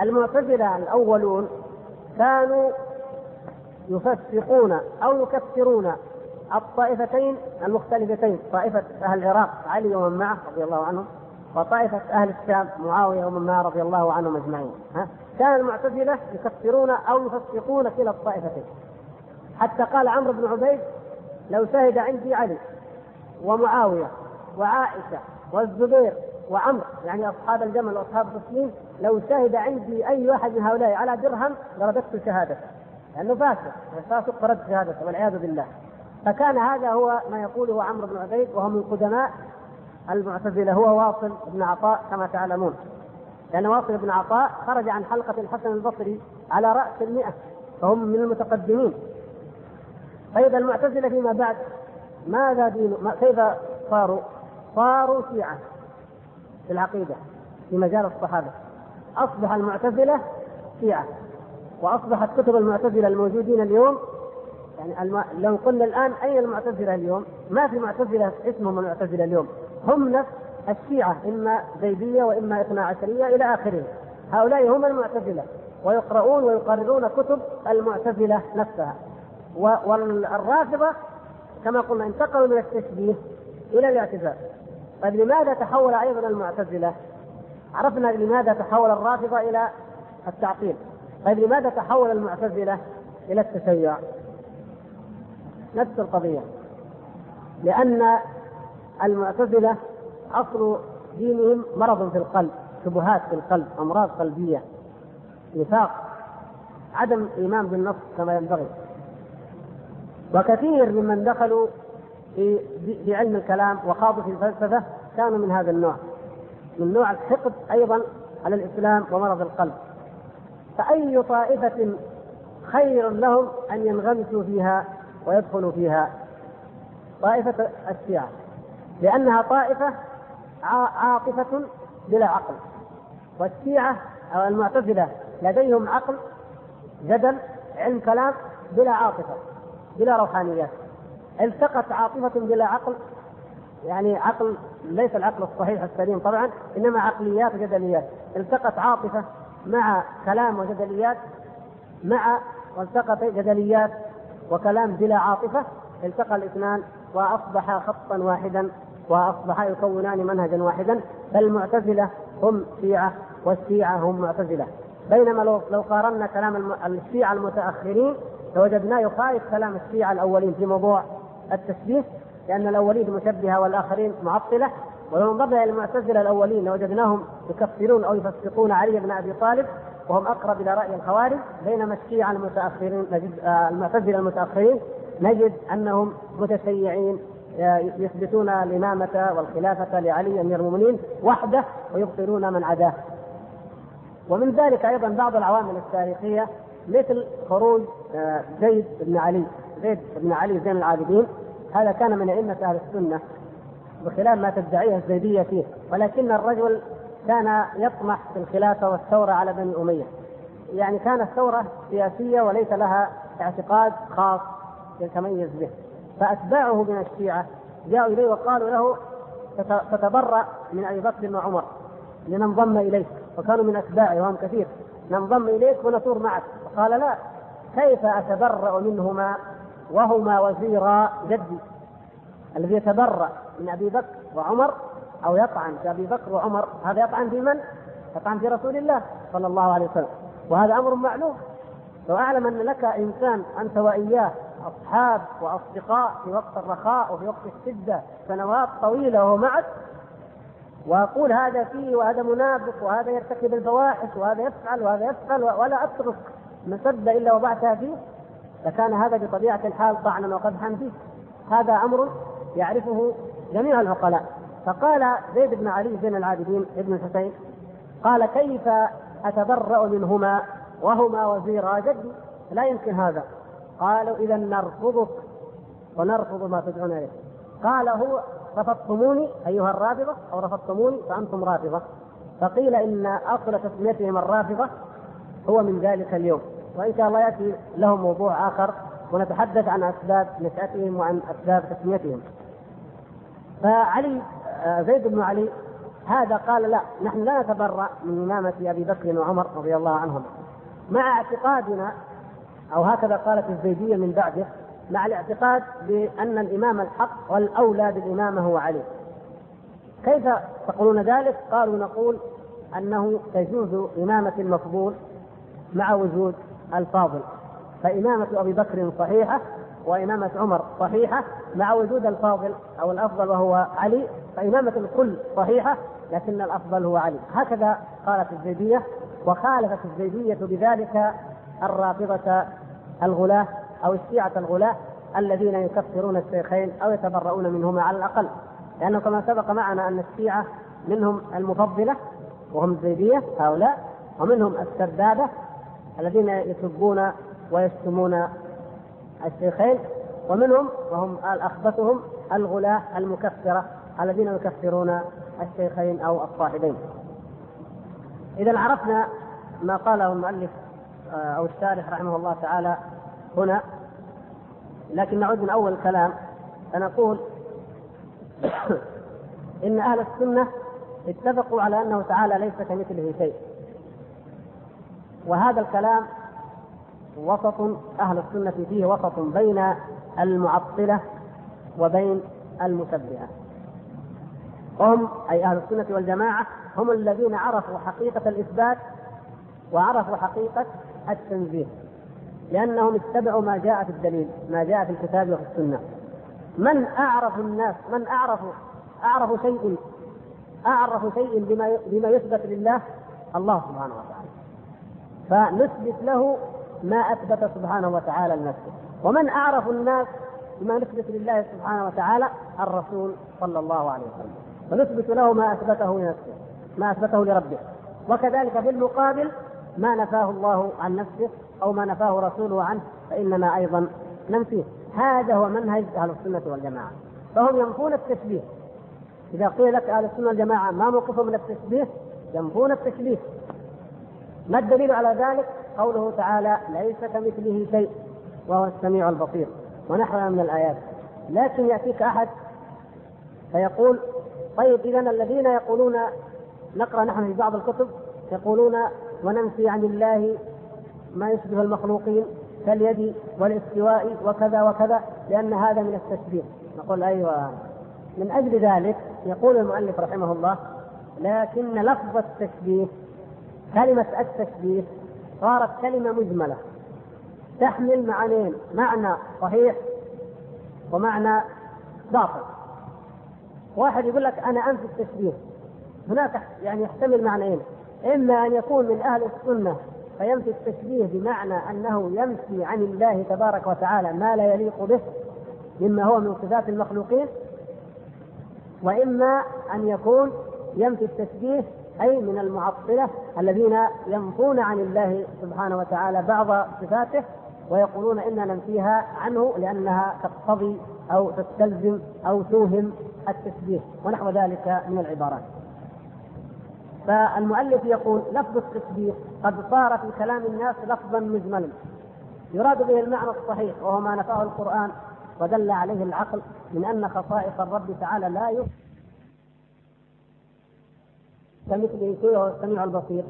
المعتزلة الأولون كانوا يفسقون أو يكفرون الطائفتين المختلفتين طائفة أهل العراق علي ومن معه رضي الله عنهم وطائفة أهل الشام معاوية ومن معه رضي الله عنهم أجمعين. ها؟ كان المعتزلة يكفرون أو يفسقون كلا الطائفتين. حتى قال عمرو بن عبيد لو شهد عندي علي ومعاوية وعائشة والزبير وعمر يعني أصحاب الجمل وأصحاب التصميم لو شهد عندي أي واحد من هؤلاء على درهم لرددت شهادته. لأنه فاسق فاسق فرد شهادته والعياذ بالله. فكان هذا هو ما يقوله عمرو بن عبيد وهو من قدماء المعتزلة هو واصل بن عطاء كما تعلمون. لأن واصل بن عطاء خرج عن حلقة الحسن البصري على رأس المئة فهم من المتقدمين. طيب المعتزلة فيما بعد ماذا دين كيف صاروا؟ صاروا شيعة في العقيدة في مجال الصحابة. أصبح المعتزلة شيعة وأصبحت كتب المعتزلة الموجودين اليوم يعني الم... لو قلنا الآن أين المعتزلة اليوم؟ ما في معتزلة اسمهم المعتزلة اليوم، هم نفس الشيعة إما زيدية وإما اثنا عشرية إلى آخره. هؤلاء هم المعتزلة ويقرؤون ويقررون كتب المعتزلة نفسها. و... والرافضة كما قلنا انتقلوا من التشبيه إلى الاعتزال. طيب لماذا تحول أيضا المعتزلة؟ عرفنا لماذا تحول الرافضة إلى التعطيل. طيب لماذا تحول المعتزلة إلى التشيع؟ نفس القضية. لأن المعتزلة أصل دينهم مرض في القلب شبهات في القلب أمراض قلبية. نفاق عدم إيمان بالنص كما ينبغي. وكثير ممن دخلوا في في علم الكلام وخاضوا في الفلسفة كانوا من هذا النوع. من نوع الحقد أيضا على الإسلام ومرض القلب. فأي طائفة خير لهم أن ينغمسوا فيها ويدخل فيها طائفة الشيعة لأنها طائفة عاطفة بلا عقل. والشيعة أو المعتزلة لديهم عقل جدل علم كلام بلا عاطفة بلا روحانيات. التقت عاطفة بلا عقل يعني عقل ليس العقل الصحيح السليم طبعا إنما عقليات وجدليات. التقت عاطفة مع كلام وجدليات مع والتقت جدليات وكلام بلا عاطفة التقى الاثنان وأصبح خطا واحدا وأصبحا يكونان منهجا واحدا فالمعتزلة هم شيعة والشيعة هم معتزلة. بينما لو لو قارنا كلام الشيعة المتأخرين لوجدناه يخالف كلام الشيعة الأولين في موضوع التشبيه لأن الأولين مشبهة والآخرين معطلة. ولو نظرنا إلى المعتزلة الأولين لوجدناهم يكفرون أو يفسقون علي بن أبي طالب وهم أقرب إلى رأي الخوارج بينما الشيعه المتأخرين نجد آه، المعتزلة المتأخرين نجد أنهم متشيعين آه، يثبتون الإمامة والخلافة لعلي أمير المؤمنين وحده ويبطلون من عداه. ومن ذلك أيضا بعض العوامل التاريخية مثل خروج آه، زيد بن علي زيد بن علي زين العابدين هذا كان من أئمة أهل السنة بخلاف ما تدعيه الزيدية فيه ولكن الرجل كان يطمح في الخلافة والثورة على بني أمية. يعني كانت ثورة سياسية وليس لها اعتقاد خاص يتميز به. فأتباعه من الشيعة جاءوا إليه وقالوا له تتبرأ من أبي بكر وعمر لننضم إليك وكانوا من أتباعه وهم كثير ننضم إليك ونثور معك فقال لا كيف أتبرأ منهما وهما وزيرا جدي الذي يتبرأ من أبي بكر وعمر أو يطعن في ابي بكر وعمر هذا يطعن في من؟ يطعن في رسول الله صلى الله عليه وسلم. وهذا أمر معلوم. لو اعلم أن لك إنسان أنت وإياه أصحاب وأصدقاء في وقت الرخاء وفي وقت الشدة سنوات طويلة وهو معك. وأقول هذا فيه وهذا منافق وهذا يرتكب الفواحش وهذا يفعل وهذا يفعل ولا أترك مسد إلا وضعتها فيه. لكان هذا بطبيعة الحال طعنا وقدحا فيه. هذا أمر يعرفه جميع العقلاء. فقال زيد بن علي زين العابدين ابن الحسين قال كيف أتبرأ منهما وهما وزيرا جدي؟ لا يمكن هذا. قالوا إذا نرفضك ونرفض ما تدعون إليه. قال هو رفضتموني أيها الرافضة أو رفضتموني فأنتم رافضة. فقيل إن أصل تسميتهم الرافضة هو من ذلك اليوم. وإن شاء الله يأتي له موضوع آخر ونتحدث عن أسباب نشأتهم وعن أسباب تسميتهم. فعلي زيد بن علي هذا قال لا نحن لا نتبرأ من إمامة أبي بكر وعمر رضي الله عنهم مع اعتقادنا أو هكذا قالت الزيدية من بعده مع الاعتقاد بأن الإمام الحق والأولى بالإمامة هو علي. كيف تقولون ذلك؟ قالوا نقول أنه تجوز إمامة المفضول مع وجود الفاضل. فإمامة أبي بكر صحيحة وإمامة عمر صحيحة مع وجود الفاضل أو الأفضل وهو علي فإمامة الكل صحيحة لكن الأفضل هو علي. هكذا قالت الزيدية وخالفت الزيدية بذلك الرافضة الغلاة أو الشيعة الغلاة الذين يكفرون الشيخين أو يتبرؤون منهما على الأقل. لأنه كما سبق معنا أن الشيعة منهم المفضلة وهم الزيدية هؤلاء ومنهم السدادة الذين يسبون ويشتمون الشيخين ومنهم وهم الأخبثهم الغلاة المكفرة. الذين يكفرون الشيخين أو الصاحبين. إذا عرفنا ما قاله المؤلف آه، أو الشارح رحمه الله تعالى هنا. لكن نعود من أول الكلام فنقول إن أهل السنة اتفقوا على أنه تعالى ليس كمثله شيء. وهذا الكلام وسط أهل السنة فيه وسط بين المعطلة وبين المشبهة هم أي أهل السنة والجماعة هم الذين عرفوا حقيقة الإثبات وعرفوا حقيقة التنزيه لأنهم اتبعوا ما جاء في الدليل ما جاء في الكتاب وفي السنة. من أعرف الناس؟ من أعرف؟ أعرف شيء؟ أعرف شيء بما بما يثبت لله؟ الله سبحانه وتعالى. فنثبت له ما أثبت سبحانه وتعالى لنفسه. ومن أعرف الناس بما نثبت لله سبحانه وتعالى؟ الرسول صلى الله عليه وسلم. ونثبت له ما أثبته لنفسه ما أثبته لربه. وكذلك في المقابل ما نفاه الله عن نفسه أو ما نفاه رسوله عنه فإننا أيضا ننفيه. هذا هو منهج أهل السنة والجماعة. فهم ينفون التشبيه. إذا قيل لك أهل السنة والجماعة ما موقفهم من التشبيه ينفون التشبيه. ما الدليل على ذلك؟ قوله تعالى ليس كمثله شيء وهو السميع البصير. ونحوها من الآيات. لكن يأتيك أحد فيقول طيب إذا الذين يقولون نقرأ نحن في بعض الكتب يقولون وننفي عن الله ما يشبه المخلوقين كاليد والاستواء وكذا وكذا لأن هذا من التشبيه. نقول أيوة. من أجل ذلك يقول المؤلف رحمه الله لكن لفظ التشبيه كلمة التشبيه صارت كلمة مجملة تحمل معنيين معنى صحيح ومعنى باطل. واحد يقول لك أنا أنفي التشبيه. هناك يعني يحتمل معنيين. إما أن يكون من أهل السنة فينفي التشبيه بمعنى أنه ينفي عن الله تبارك وتعالى ما لا يليق به مما هو من صفات المخلوقين وإما أن يكون ينفي التشبيه أي من المعطلة الذين ينفون عن الله سبحانه وتعالى بعض صفاته ويقولون إننا ننفيها عنه لأنها تقتضي أو تستلزم أو توهم التشبيه ونحو ذلك من العبارات. فالمؤلف يقول لفظ التشبيه قد صار في كلام الناس لفظا مجملا. يراد به المعنى الصحيح وهو ما نفاه القرآن ودل عليه العقل من أن خصائص الرب تعالى لا يفهم كمثله شيء وهو السميع البصير.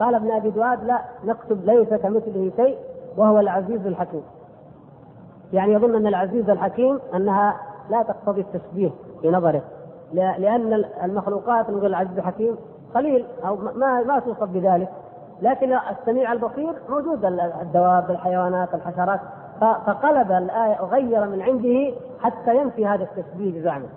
قال ابن أبي دواد لا نكتب ليس كمثله شيء وهو العزيز الحكيم. يعني يظن أن العزيز الحكيم أنها لا تقتضي التشبيه في نظره. لأن المخلوقات نقول العزيز الحكيم قليل أو ما ما توصف بذلك. لكن السميع البصير موجود الدواب الحيوانات الحشرات. فقلب الآية وغير من عنده حتى ينفي هذا التشبيه بزعمه.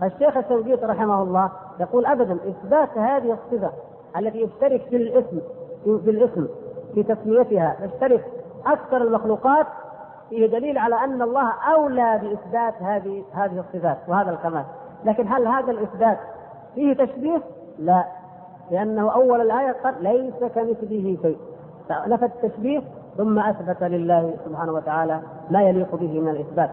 فالشيخ الشنقيطي رحمه الله يقول ابدا إثبات هذه الصفة التي يشترك في الاسم في الاسم في تسميتها يشترك أكثر المخلوقات فيه دليل على أن الله أولى بإثبات هذه هذه الصفات وهذا الكمال. لكن هل هذا الإثبات فيه تشبيه؟ لا. لأنه أول الآية قال ليس كمثله شيء. نفى التشبيه ثم أثبت لله سبحانه وتعالى ما يليق به من الإثبات.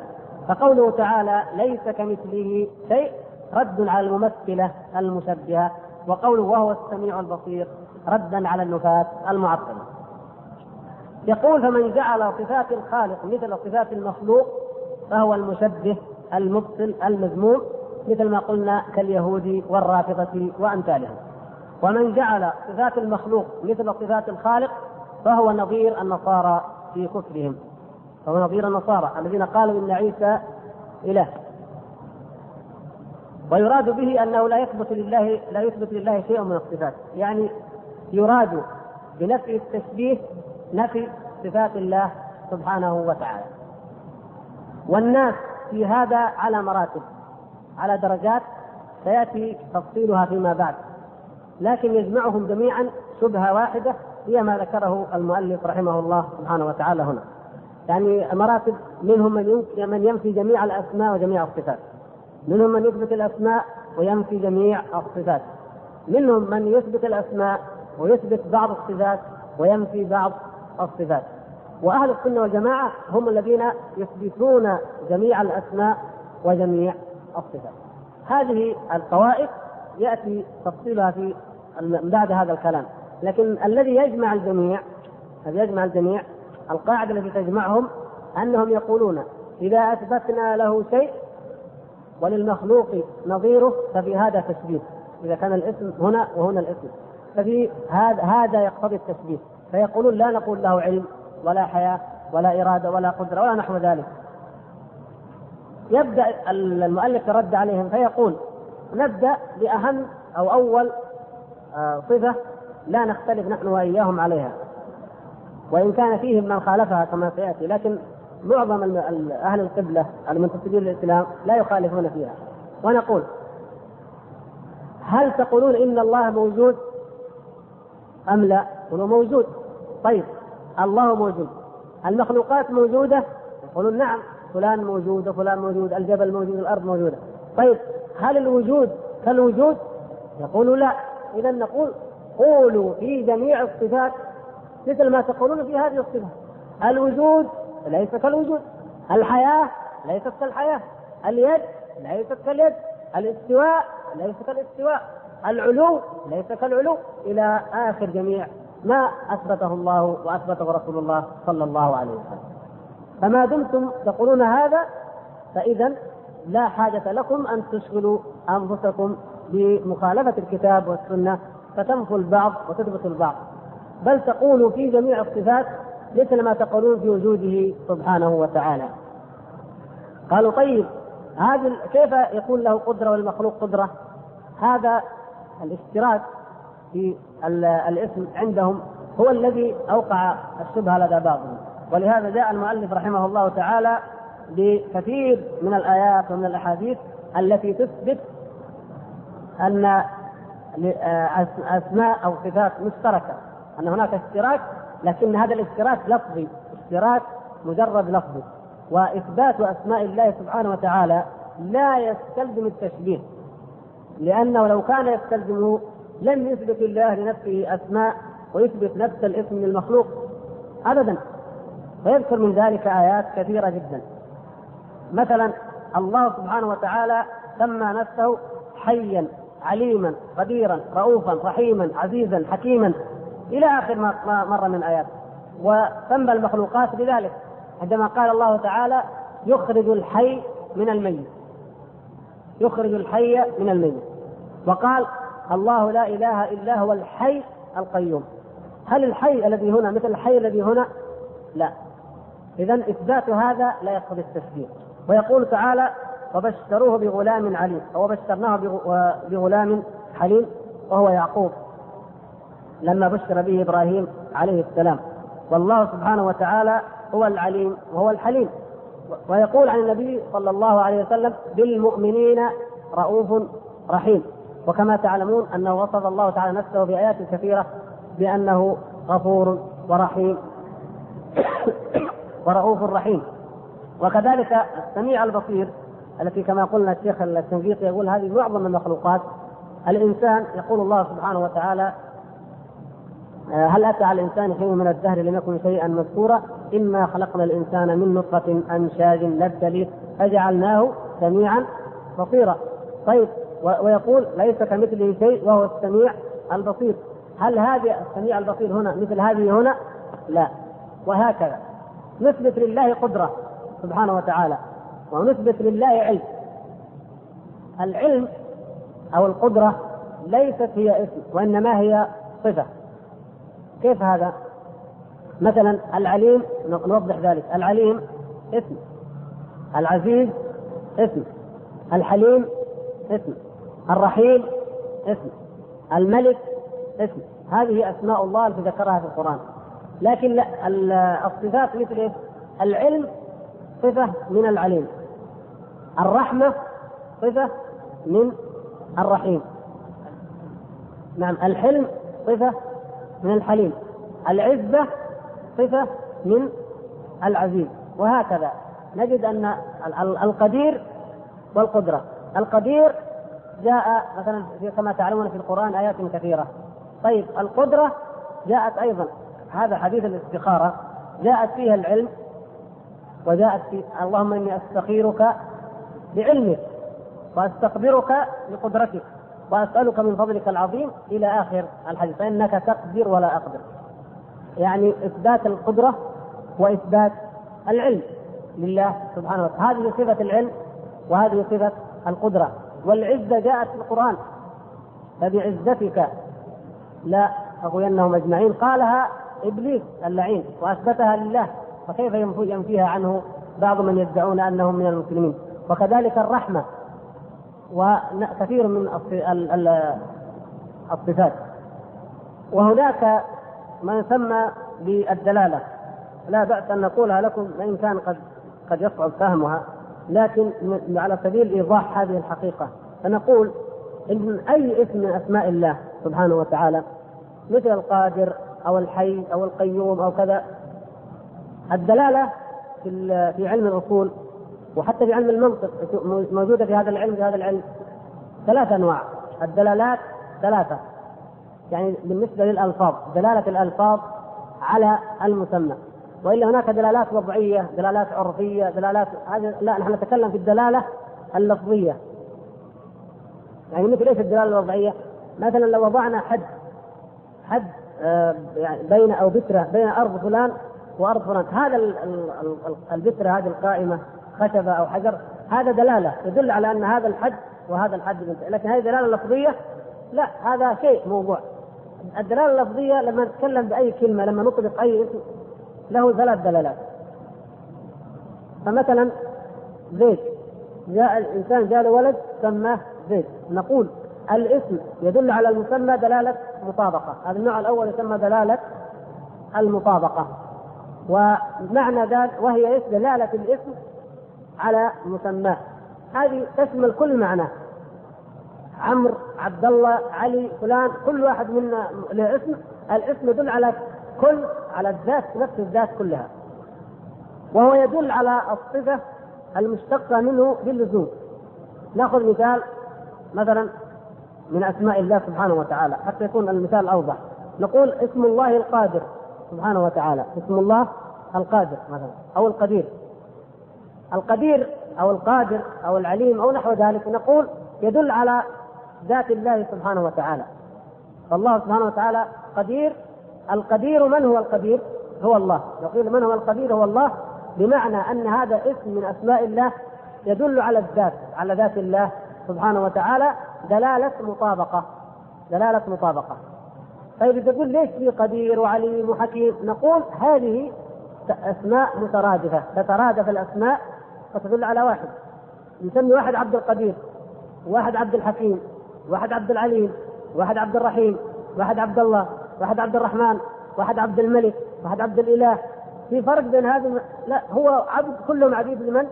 فقوله تعالى ليس كمثله شيء رد على الممثلة المشبهة وقوله وهو السميع البصير ردا على النفاة المعطلة. يقول فمن جعل صفات الخالق مثل صفات المخلوق فهو المشبه المبطل المذموم مثل ما قلنا كاليهود والرافضة وأمثالهم. ومن جعل صفات المخلوق مثل صفات الخالق فهو نظير النصارى في كفرهم. فهو نظير النصارى الذين قالوا إن عيسى إله. ويراد به أنه لا يثبت لله لا يثبت لله شيء من الصفات. يعني يراد بنفي التشبيه نفي صفات الله سبحانه وتعالى. والناس في هذا على مراتب على درجات سيأتي تفصيلها فيما بعد. لكن يجمعهم جميعا شبهة واحدة هي ما ذكره المؤلف رحمه الله سبحانه وتعالى هنا. يعني مراتب منهم من من ينفي جميع الأسماء وجميع الصفات. منهم من يثبت الأسماء وينفي جميع الصفات. منهم من يثبت الأسماء ويثبت بعض الصفات وينفي بعض الصفات. وأهل السنة والجماعة هم الذين يثبتون جميع الأسماء وجميع الصفات. هذه الطوائف يأتي تفصيلها في بعد هذا الكلام. لكن الذي يجمع الجميع الذي يجمع الجميع القاعدة التي تجمعهم أنهم يقولون إذا أثبتنا له شيء وللمخلوق نظيره ففي هذا تشبيه. إذا كان الاسم هنا وهنا الاسم. ففي هذا هذا يقتضي التشبيه. فيقولون لا نقول له علم ولا حياة ولا إرادة ولا قدرة ولا نحو ذلك. يبدأ المؤلف يرد عليهم فيقول نبدأ بأهم أو أول آه، صفة لا نختلف نحن وإياهم عليها. وإن كان فيهم من خالفها كما سيأتي لكن معظم أهل القبلة المنتسبين للإسلام لا يخالفون فيها. ونقول هل تقولون إن الله موجود؟ أم لا؟ هو موجود. طيب الله موجود. المخلوقات موجودة؟ يقولون نعم. فلان موجود وفلان موجود الجبل موجود الأرض موجودة. طيب هل الوجود كالوجود؟ يقول لا. اذا نقول قولوا في جميع الصفات مثل ما تقولون في هذه الصفات. الوجود ليس كالوجود. الحياة ليست كالحياة. اليد ليست كاليد. الاستواء ليس كالاستواء. العلو ليس كالعلو إلى آخر جميع ما أثبته الله وأثبته رسول الله صلى الله عليه وسلم. فما دمتم تقولون هذا فإذا لا حاجة لكم أن تشغلوا أنفسكم بمخالفة الكتاب والسنة فتنفوا البعض وتثبتوا البعض. بل تقولوا في جميع الصفات مثل ما تقولون في وجوده سبحانه وتعالى. قالوا طيب هذا كيف يكون له قدرة والمخلوق قدرة؟ هذا الاشتراك في الاسم عندهم هو الذي أوقع الشبهة لدى بعضهم. ولهذا جاء المؤلف رحمه الله تعالى بكثير من الآيات ومن الأحاديث التي تثبت أن أسماء أو صفات مشتركة أن هناك اشتراك لكن هذا الاشتراك لفظي اشتراك مجرد لفظي. وإثبات أسماء الله سبحانه وتعالى لا يستلزم التشبيه. لأنه لو كان يستلزمه لم يثبت الله لنفسه أسماء ويثبت نفس الاسم للمخلوق ابدا. ويذكر من ذلك آيات كثيرة جدا. مثلا الله سبحانه وتعالى سمى نفسه حيا عليما قديرا رؤوفا رحيما عزيزا حكيما. إلى آخر ما مر من ايات وسمى المخلوقات بذلك. عندما قال الله تعالى يخرج الحي من الميت. يخرج الحي من الميت. وقال الله لا إله إلا هو الحي القيوم. هل الحي الذي هنا مثل الحي الذي هنا؟ لا. اذا إثبات هذا لا يقتضي التشبيه ويقول تعالى وبشروه بغلام عليم. أو بشرناه بغلام حليم وهو يعقوب. لما بشر به إبراهيم عليه السلام. والله سبحانه وتعالى هو العليم وهو الحليم. ويقول عن النبي صلى الله عليه وسلم بالمؤمنين رؤوف رحيم. وكما تعلمون انه وصف الله تعالى نفسه في ايات كثيرة بأنه غفور ورحيم. ورؤوف رحيم. وكذلك السميع البصير التي كما قلنا الشيخ الشنقيطي يقول هذه معظم المخلوقات الإنسان يقول الله سبحانه وتعالى آه، هل أتى على الإنسان حين من الدهر لم يكن شيئا مذكورا؟ إنا خلقنا الإنسان من نطفة امشاج نبتليه فجعلناه سميعا بصيرا. طيب ويقول ليس كمثله شيء وهو السميع البصير. هل هذه السميع البصير هنا مثل هذه هنا؟ لا. وهكذا. نثبت لله قدرة سبحانه وتعالى. ونثبت لله علم. العلم أو القدرة ليست هي اسم وإنما هي صفة. كيف هذا؟ مثلا العليم نوضح ذلك. العليم اسم. العزيز اسم. الحليم اسم. الرحيم اسم. الملك اسم. هذه أسماء الله التي ذكرها في القرآن. لكن الصفات مثل؟ العلم صفة من العليم. الرحمة صفة من الرحيم. نعم الحلم صفة من الحليم. العزة صفة من العزيز. وهكذا. نجد أن القدير والقدرة. القدير جاء مثلا كما تعلمون في القرآن آيات كثيرة. طيب القدرة جاءت أيضا. هذا حديث الاستخارة. جاءت فيها العلم وجاءت في اللهم إني أستخيرك بعلمك وأستقدرك بقدرتك وأسألك من فضلك العظيم إلى آخر الحديث. فإنك تقدر ولا أقدر. يعني إثبات القدرة وإثبات العلم لله سبحانه وتعالى. هذه صفة العلم وهذه صفة القدرة. والعزة جاءت في القرآن. فبعزتك. لا اغوينهم أجمعين. قالها إبليس اللعين وأثبتها لله. فكيف ينفيها عنه؟ بعض من يدعون أنهم من المسلمين. وكذلك الرحمة. وكثير من الصفات. وهناك ما يسمى بالدلالة. لا بأس أن نقولها لكم وإن كان قد قد يصعب فهمها. لكن على سبيل إيضاح هذه الحقيقة. فنقول إن أي اسم من أسماء الله سبحانه وتعالى مثل القادر أو الحي أو القيوم أو كذا الدلالة في في علم الأصول وحتى في علم المنطق موجودة في هذا العلم في هذا العلم. ثلاث أنواع. الدلالات ثلاثة. يعني بالنسبة للألفاظ دلالة الألفاظ على المسمى. وإلا هناك دلالات وضعية، دلالات عرفية، دلالات هذه لا نحن نتكلم في الدلالة اللفظية. يعني مثل إيش الدلالة الوضعية؟ مثلا لو وضعنا حد حد آه يعني بين أو بترة بين أرض فلان وأرض فلان، هذا البترة هذه القائمة خشبة أو حجر هذا دلالة يدل على أن هذا الحد وهذا الحد لكن هذه دلالة لفظية لا هذا شيء موضوع الدلالة اللفظية لما نتكلم بأي كلمة لما نطلق أي اسم له ثلاث دلالات. فمثلا زيد. جاء الإنسان جاء له ولد سماه زيد. نقول الاسم يدل على المسمى دلالة مطابقة. هذا النوع الأول يسمى دلالة المطابقة. ومعنى ذلك وهي دلالة الاسم على مسماه. هذه تشمل كل معنى. عمرو عبد الله علي فلان كل واحد منا له اسم. الاسم يدل على كل على الذات نفس الذات كلها. وهو يدل على الصفة المشتقة منه باللزوم. نأخذ مثال مثلا من أسماء الله سبحانه وتعالى حتى يكون المثال أوضح. نقول اسم الله القادر سبحانه وتعالى. اسم الله القادر مثلا أو القدير. القدير أو القادر أو العليم أو نحو ذلك نقول يدل على ذات الله سبحانه وتعالى. فالله سبحانه وتعالى قدير القدير من هو القدير؟ هو الله، يقول من هو القدير هو الله بمعنى أن هذا اسم من أسماء الله يدل على الذات، على ذات الله سبحانه وتعالى دلالة مطابقة دلالة مطابقة. طيب تقول ليش في قدير وعليم وحكيم؟ نقول هذه أسماء مترادفة، تترادف الأسماء فتدل على واحد. نسمي واحد عبد القدير، واحد عبد الحكيم، واحد عبد العليم، واحد عبد الرحيم، واحد عبد الله، واحد عبد الرحمن واحد عبد الملك واحد عبد الإله في فرق بين هذا لا هو عبد كلهم عبيد لمن؟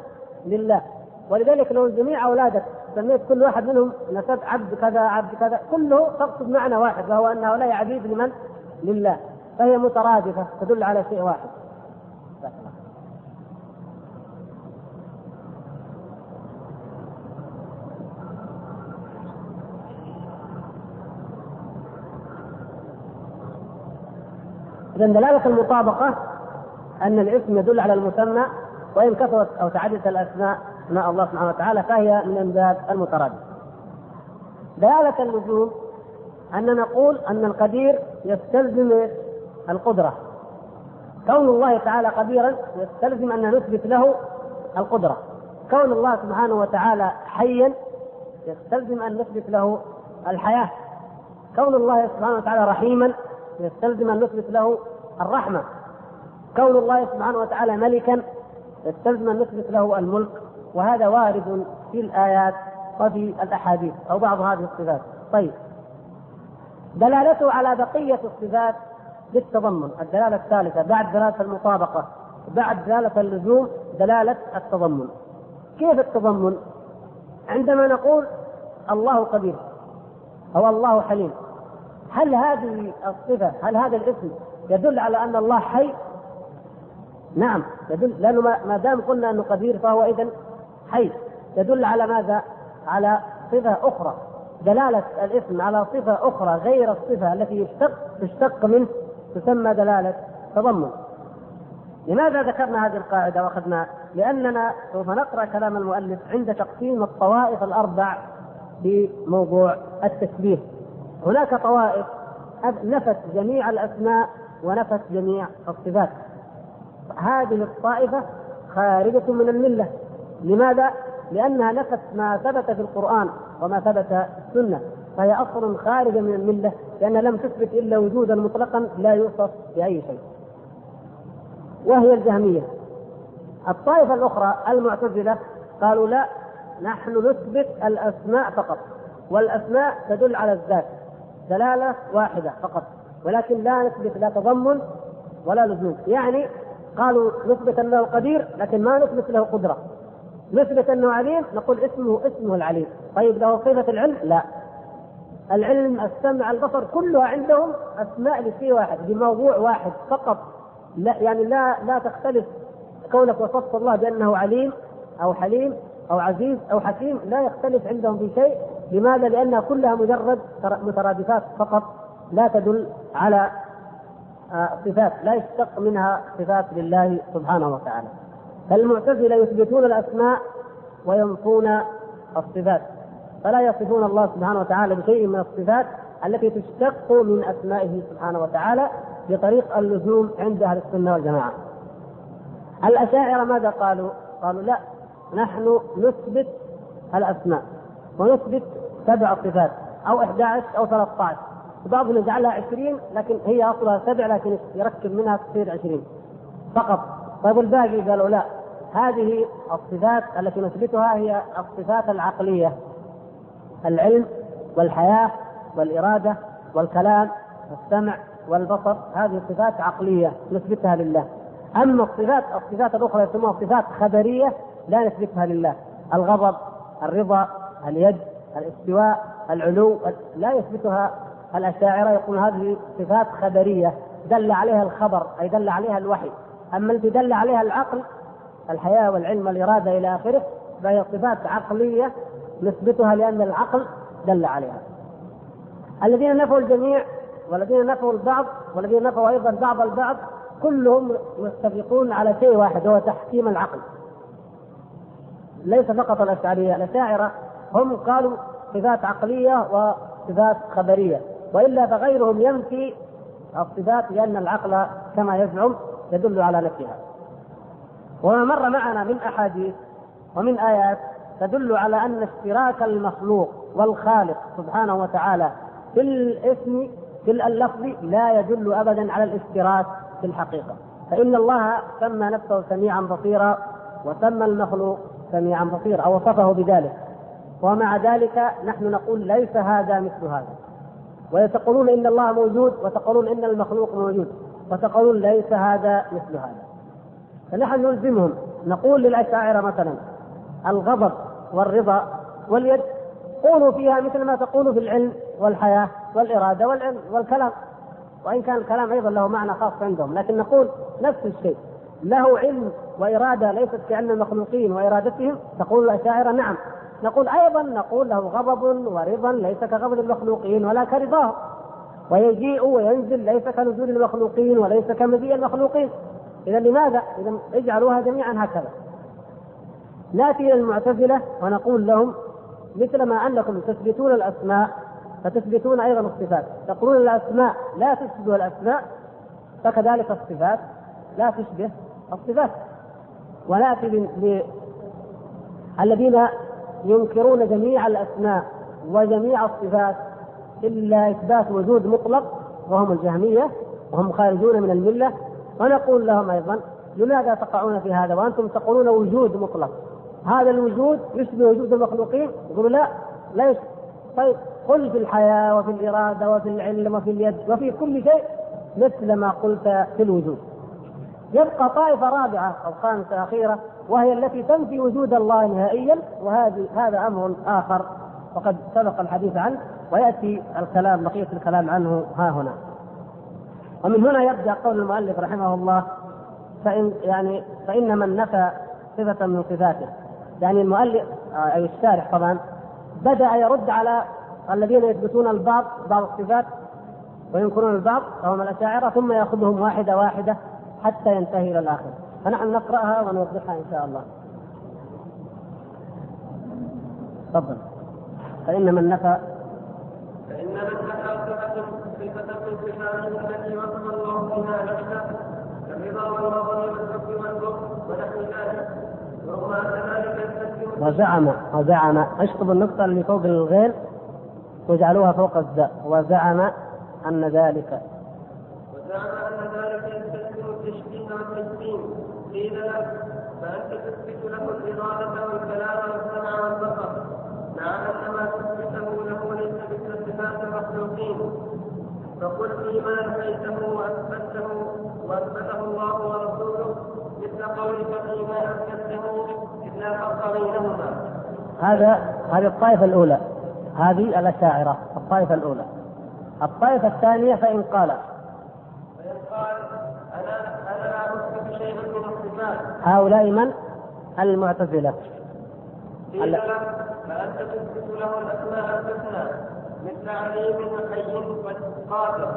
لله ولذلك لو جميع أولادك سميت كل واحد منهم نسبت عبد كذا عبد كذا كله تقصد معنى واحد وهو ان هؤلاء عبيد لمن؟ لله فهي مترادفة تدل على شيء واحد إذا دلالة المطابقة أن الاسم يدل على المسمى وإن كثرت أو تعددت الأسماء أسماء الله سبحانه وتعالى فهي من أمداد المترادف. دلالة اللزوم أن نقول أن القدير يستلزم القدرة. كون الله تعالى قديرا يستلزم أن نثبت له القدرة. كون الله سبحانه وتعالى حيا يستلزم أن نثبت له الحياة كون الله سبحانه وتعالى رحيما يستلزم أن نثبت له الرحمة. كون الله سبحانه وتعالى ملكا يستلزم أن نثبت له الملك. وهذا وارد في الآيات وفي الأحاديث أو بعض هذه الصفات. طيب. دلالته على بقية الصفات بالتضمن الدلالة الثالثة بعد دلالة المطابقة بعد دلالة اللزوم دلالة التضمن. كيف التضمن؟ عندما نقول الله قدير أو الله حليم. هل هذه الصفة هل هذا الاسم يدل على أن الله حي؟ نعم يدل لأنه ما دام قلنا أنه قدير فهو إذا حي. يدل على ماذا؟ على صفة أخرى. دلالة الاسم على صفة أخرى غير الصفة التي يشتق تشتق منه تسمى دلالة تضمن. لماذا ذكرنا هذه القاعدة وأخذنا؟ لأننا سوف نقرأ كلام المؤلف عند تقسيم الطوائف الأربع في موضوع التشبيه هناك طوائف نفت جميع الأسماء ونفت جميع الصفات. هذه الطائفة خارجة من الملة. لماذا؟ لأنها نفت ما ثبت في القرآن وما ثبت في السنة. فهي أصل خارجة من الملة لأنها لم تثبت إلا وجودا مطلقا لا يوصف بأي شيء. وهي الجهمية. الطائفة الأخرى المعتزلة قالوا لا نحن نثبت الأسماء فقط والأسماء تدل على الذات. دلالة واحدة فقط. ولكن لا نثبت لا تضمن ولا لزوم. يعني قالوا نثبت أنه قدير لكن ما نثبت له قدرة. نثبت أنه عليم نقول اسمه اسمه العليم. طيب له صفة العلم؟ لا. العلم السمع البصر كلها عندهم أسماء لشيء واحد بموضوع واحد فقط. لا يعني لا لا تختلف كونك وصفت الله بأنه عليم أو حليم أو عزيز أو حكيم لا يختلف عندهم في شيء. لماذا؟ لأنها كلها مجرد مترادفات فقط لا تدل على آه، صفات لا يشتق منها صفات لله سبحانه وتعالى فالمعتزلة يثبتون الأسماء وينفون الصفات فلا يصفون الله سبحانه وتعالى بشيء من الصفات التي تشتق من أسمائه سبحانه وتعالى بطريق اللزوم عند أهل السنة والجماعة الأشاعرة ماذا قالوا؟ قالوا لا نحن نثبت الأسماء ونثبت سبع صفات أو 11 أو 13 بعضهم يجعلها 20 لكن هي أصلها سبع لكن يركب منها تصير 20 فقط. طيب الباقي؟ قالوا لا. هذه الصفات التي نثبتها هي الصفات العقلية. العلم والحياة والإرادة والكلام والسمع والبصر هذه صفات عقلية نثبتها لله. أما الصفات الصفات الأخرى يسموها صفات خبرية لا نثبتها لله. الغضب الرضا اليد الاستواء العلو لا يثبتها الأشاعرة يقول هذه صفات خبرية دل عليها الخبر أي دل عليها الوحي. أما التي دل عليها العقل الحياة والعلم والإرادة إلى آخره فهي صفات عقلية نثبتها لأن العقل دل عليها. الذين نفوا الجميع والذين نفوا البعض والذين نفوا أيضا بعض البعض كلهم متفقون على شيء واحد هو تحكيم العقل. ليس فقط الأشعرية الأشاعرة هم قالوا صفات عقلية وصفات خبرية وإلا فغيرهم ينفي الصفات لأن العقل كما يزعم يدل على نفيها. وما مر معنا من أحاديث ومن آيات تدل على أن اشتراك المخلوق والخالق سبحانه وتعالى في الاسم في اللفظ لا يدل أبدا على الاشتراك في الحقيقة. فإن الله سمى نفسه سميعا بصيرا وسمى المخلوق سميعا بصيرا أو وصفه بذلك. ومع ذلك نحن نقول ليس هذا مثل هذا. ويتقولون إن الله موجود وتقولون إن المخلوق موجود وتقولون ليس هذا مثل هذا. فنحن نلزمهم. نقول للأشاعرة مثلا الغضب والرضا واليد قولوا فيها مثل ما تقول في العلم والحياة والإرادة والعلم والكلام. وإن كان الكلام أيضا له معنى خاص عندهم. لكن نقول نفس الشيء. له علم وإرادة ليست كعلم المخلوقين وإرادتهم. تقول الأشاعرة نعم نقول أيضا نقول له غضب ورضا ليس كغضب المخلوقين ولا كرضاه ويجيء وينزل ليس كنزول المخلوقين وليس كمجيء المخلوقين. إذا لماذا؟ إذا اجعلوها جميعا هكذا. نأتي إلى المعتزلة ونقول لهم مثل ما أنكم تثبتون الأسماء فتثبتون أيضا الصفات. تقولون الأسماء لا تشبه الأسماء فكذلك الصفات لا تشبه الصفات. ونأتي الذين ينكرون جميع الأسماء وجميع الصفات إلا إثبات وجود مطلق وهم الجهمية وهم خارجون من الملة. ونقول لهم أيضا لماذا تقعون في هذا؟ وأنتم تقولون وجود مطلق. هذا الوجود يشبه وجود المخلوقين؟ يقولوا لا لا يشبه. طيب قل في الحياة وفي الإرادة وفي العلم وفي اليد وفي كل شيء مثل ما قلت في الوجود. يبقى طائفة رابعة أو خامسة أخيرة وهي التي تنفي وجود الله نهائيا وهذه هذا أمر آخر وقد سبق الحديث عنه ويأتي الكلام بقية الكلام عنه ها هنا. ومن هنا يبدأ قول المؤلف رحمه الله فإن يعني فإن من نفى صفة من صفاته. يعني المؤلف أي الشارح طبعا بدأ يرد على الذين يثبتون البعض بعض الصفات وينكرون البعض وهم الأشاعرة ثم يأخذهم واحدة واحدة حتى ينتهي إلى الآخر. فنحن نقرأها ونوضحها إن شاء الله. تفضل. فإن من نفى فإن من نفى صفة صفة صفاته التي وصف الله بها نفسه كالرضا والغضب والحب والبغض ونحو ذلك. ذلك يستكبر وزعم وزعم. اشطب النقطة اللي فوق الغير واجعلوها فوق الزاء وزعم أن ذلك. وزعم أن ذلك يستلزم التشبيه والتجسيم فأنت تثبت له الإرادة والكلام والسمع والبصر. مع أن ما تثبته له ليس مثل صفات المخلوقين. فقل فيما نفيته وأثبته وأثبته الله ورسوله مثل قولك فيما أثبته إذ لا فرق بينهما. هذا هذه الطائفة الأولى. هذه الأشاعرة الطائفة الأولى. الطائفة الثانية فإن قال فإن قال أنا أنا لا أثبت شيئا من هؤلاء من؟ المعتزلة. قيل له فأنت تثبت له الأسماء الحسنى مثل عليم وحي وقادر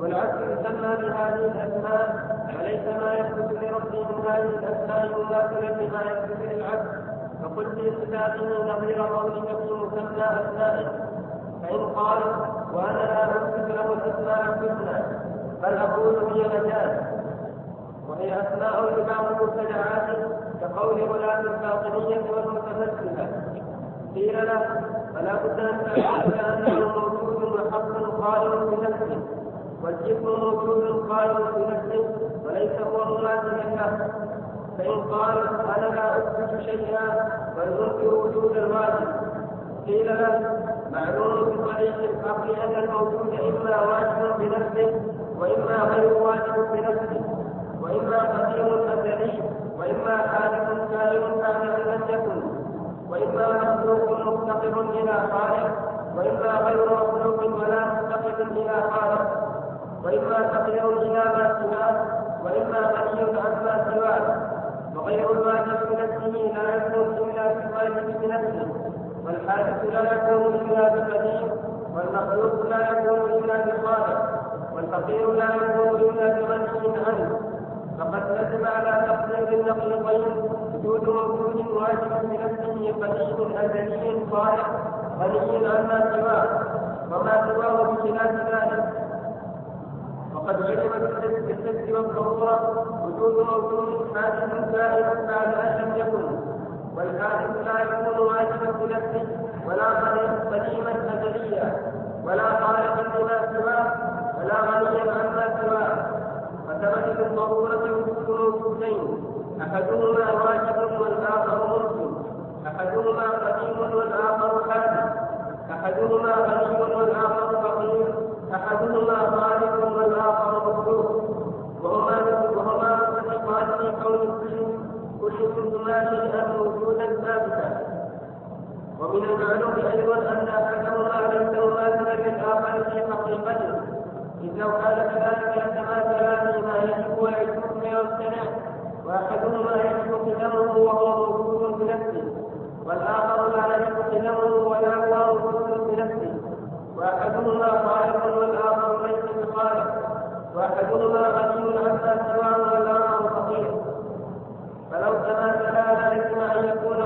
والعبد يسمى بهذه الأسماء. وليس ما يثبت لربه من هذه الأسماء مماثلا لما يثبت للعبد؟ فقل في صفاته نظير قولك في مسمى أسمائه فإن قال وأنا لا أثبت له الأسماء الحسنى بل أقول هي مجاز. وهي أسماء لبعض المبتدعات كقول غلاة الباطنية والمتفلسفة قيل له فلا بد أن تعتقد أنه موجود وحق قائم بنفسه والجسم موجود قائم بنفسه وليس هو مماثلا له. فإن قال أنا لا أثبت شيئا بل أنكر وجود الواجب قيل له معلوم بطريق العقل أن الموجود إما واجب بنفسه وإما غير واجب بنفسه وإما قديم أزلي وإما كائن بعد أن لم يكن وإما مخلوق مفتقر إلى خالق وإما غير مخلوق ولا مفتقر إلى خالق وإما فقير إلى ما سواه وإما غني عما سواه وغير الواجب بنفسه لا يكون إلا بالواجب بنفسه والحادث لا يكون إلا بقديم والمخلوق لا يكون إلا بخالق والفقير لا يكون إلا بغني عنه. فقد نجم على تقدير النقيضين وجود موجود واجب بنفسه قديم ازلي صالح غني عما سواه وما سواه بخلاف ذلك. وقد علم بالحس والضروره وجود موجود حادث دائما بعد أن لم يكن. والحادث لا يكون واجبا بنفسه ولا قديما ازليا ولا خالقا لما سواه ولا غنيا عما سواه. فثبت بالضرورة وجود موجودين أحدهما واجب والآخر ممكن أحدهما قديم والآخر حادث أحدهما غني والآخر فقير. أحدهما خالق والآخر مخلوق. وهما وهما متفقان في كون كل كل منهما شيئا موجودا ثابتا. ومن المعلوم أيضا أن أحدهما ليس مماثلا للآخر في حقيقته. لو كان كذلك لتماثلا فيما يجب ويجب ويمتنع وأحدهما يجب قدمه وهو موجود بنفسه والآخر لا يجب قدمه ولا هو موجود بنفسه وأحدهما خالق والآخر ليس بخالق وأحدهما غني عما سواه والآخر فقير. فلو تماثلا لا يجب أن يكون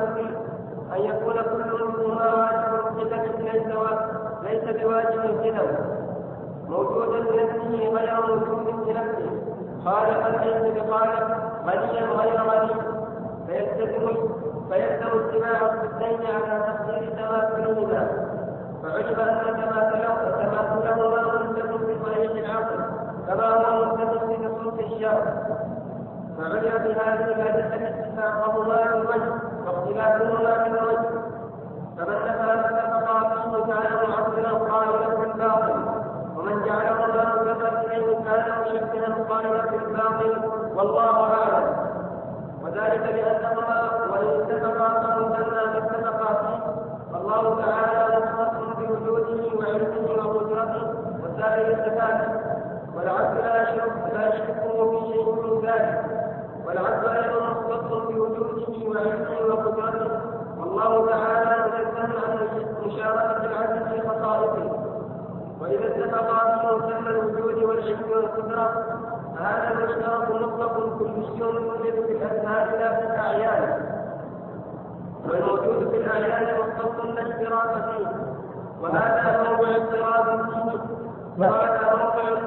أن يكون كل منهما واجب القدم ليس ليس بواجب القدم موجودا بنفسه غير موجود بنفسه خالق العلم بخالق غنيا غير غني. فيلزم فيلزم اجتماع الضدين على تقدير تماثلهما فعجب أن تماثلهما في طريق العقل كما هو متصل بنصوص الشرع فعجب بهذه الادله اتفاقهما بالوجه واختلافهما بالوجه فمن نفى فقال الله تعالى معبرا قائلا بالباطل. ومن جعلهما مثبتا اليه كان مشبها قائلا في الباطل والله أعلم. وذلك لانهما وإن اتفقا فمثنى ما اتفقا فيه. فالله تعالى مختص بوجوده وعلمه وقدرته وسائر الصفات. والعبد لا يشرك لا يشركه في شيء من ذلك. والعبد أيضا مختص بوجوده وعلمه وقدرته. والله تعالى منزه عن مشاركه العبد في خصائصه. وإذا اتفقا في مسمى الوجود والعلم والقدرة فهذا المشترك مطلق كلي يوجد في الاسماء لا في الاعيان والموجود في الأعيان مختص لا اشتراك فيه. وهذا موضع اضطراب فيه وهذا موضع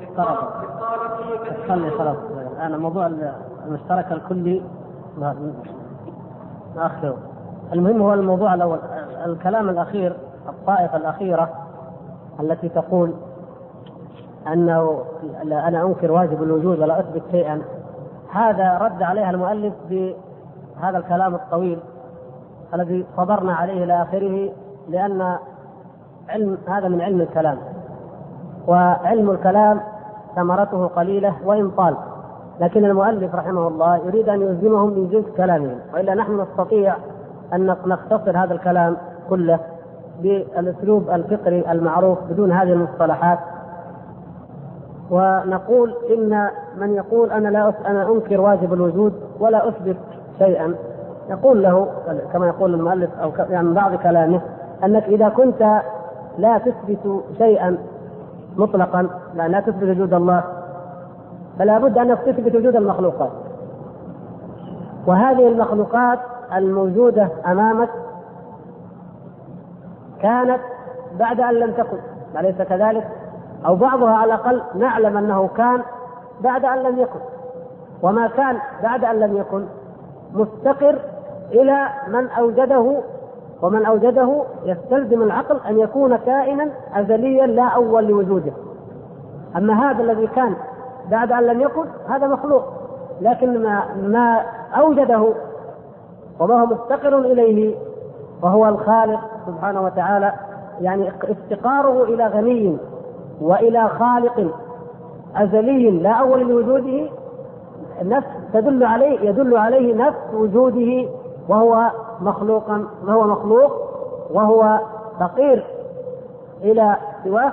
اضطراب. فيه خلي خلاص الآن موضوع المشترك الكلي. نأخره. المهم هو الموضوع الأول. الكلام الأخير الطائفة الأخيرة التي تقول أنه أنا أنكر واجب الوجود ولا أثبت شيئا. هذا رد عليها المؤلف بهذا الكلام الطويل الذي صبرنا عليه إلى آخره لأن علم هذا من علم الكلام. وعلم الكلام ثمرته قليلة وإن طال. لكن المؤلف رحمه الله يريد أن يلزمهم من جنس كلامهم وإلا نحن نستطيع أن نختصر هذا الكلام كله بالأسلوب الفقري المعروف بدون هذه المصطلحات. ونقول إن من يقول أنا لا أنا أنكر واجب الوجود ولا أثبت شيئا يقول له كما يقول المؤلف أو يعني بعض كلامه أنك إذا كنت لا تثبت شيئا مطلقا لا تثبت وجود الله فلا بد أنك تثبت وجود المخلوقات. وهذه المخلوقات الموجودة أمامك كانت بعد أن لم تكن أليس كذلك؟ أو بعضها على الأقل نعلم أنه كان بعد أن لم يكن وما كان بعد أن لم يكن مستقر إلى من أوجده ومن أوجده يستلزم العقل أن يكون كائنا أزليا لا أول لوجوده أما هذا الذي كان بعد أن لم يكن هذا مخلوق لكن ما ما أوجده وما هو مفتقر إليه وهو الخالق سبحانه وتعالى يعني افتقاره إلى غني وإلى خالق أزلي لا أول لوجوده نفس تدل عليه يدل عليه نفس وجوده وهو مخلوقا وهو مخلوق وهو فقير إلى سواه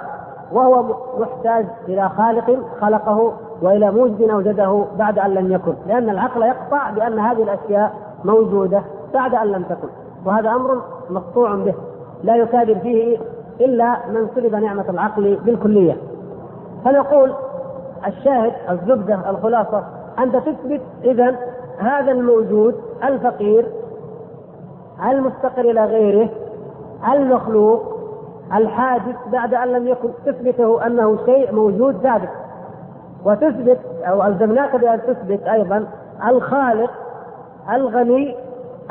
وهو محتاج إلى خالق خلقه وإلى موجد أوجده بعد أن لم يكن لأن العقل يقطع بأن هذه الأشياء موجودة بعد أن لم تكن. وهذا أمر مقطوع به لا يكابر فيه إلا من سلب نعمة العقل بالكلية. فنقول الشاهد الزبدة الخلاصة أنت تثبت إذا هذا الموجود الفقير المفتقر إلى غيره المخلوق الحادث بعد أن لم يكن تثبته أنه شيء موجود ثابت. وتثبت أو ألزمناك بأن تثبت أيضا الخالق الغني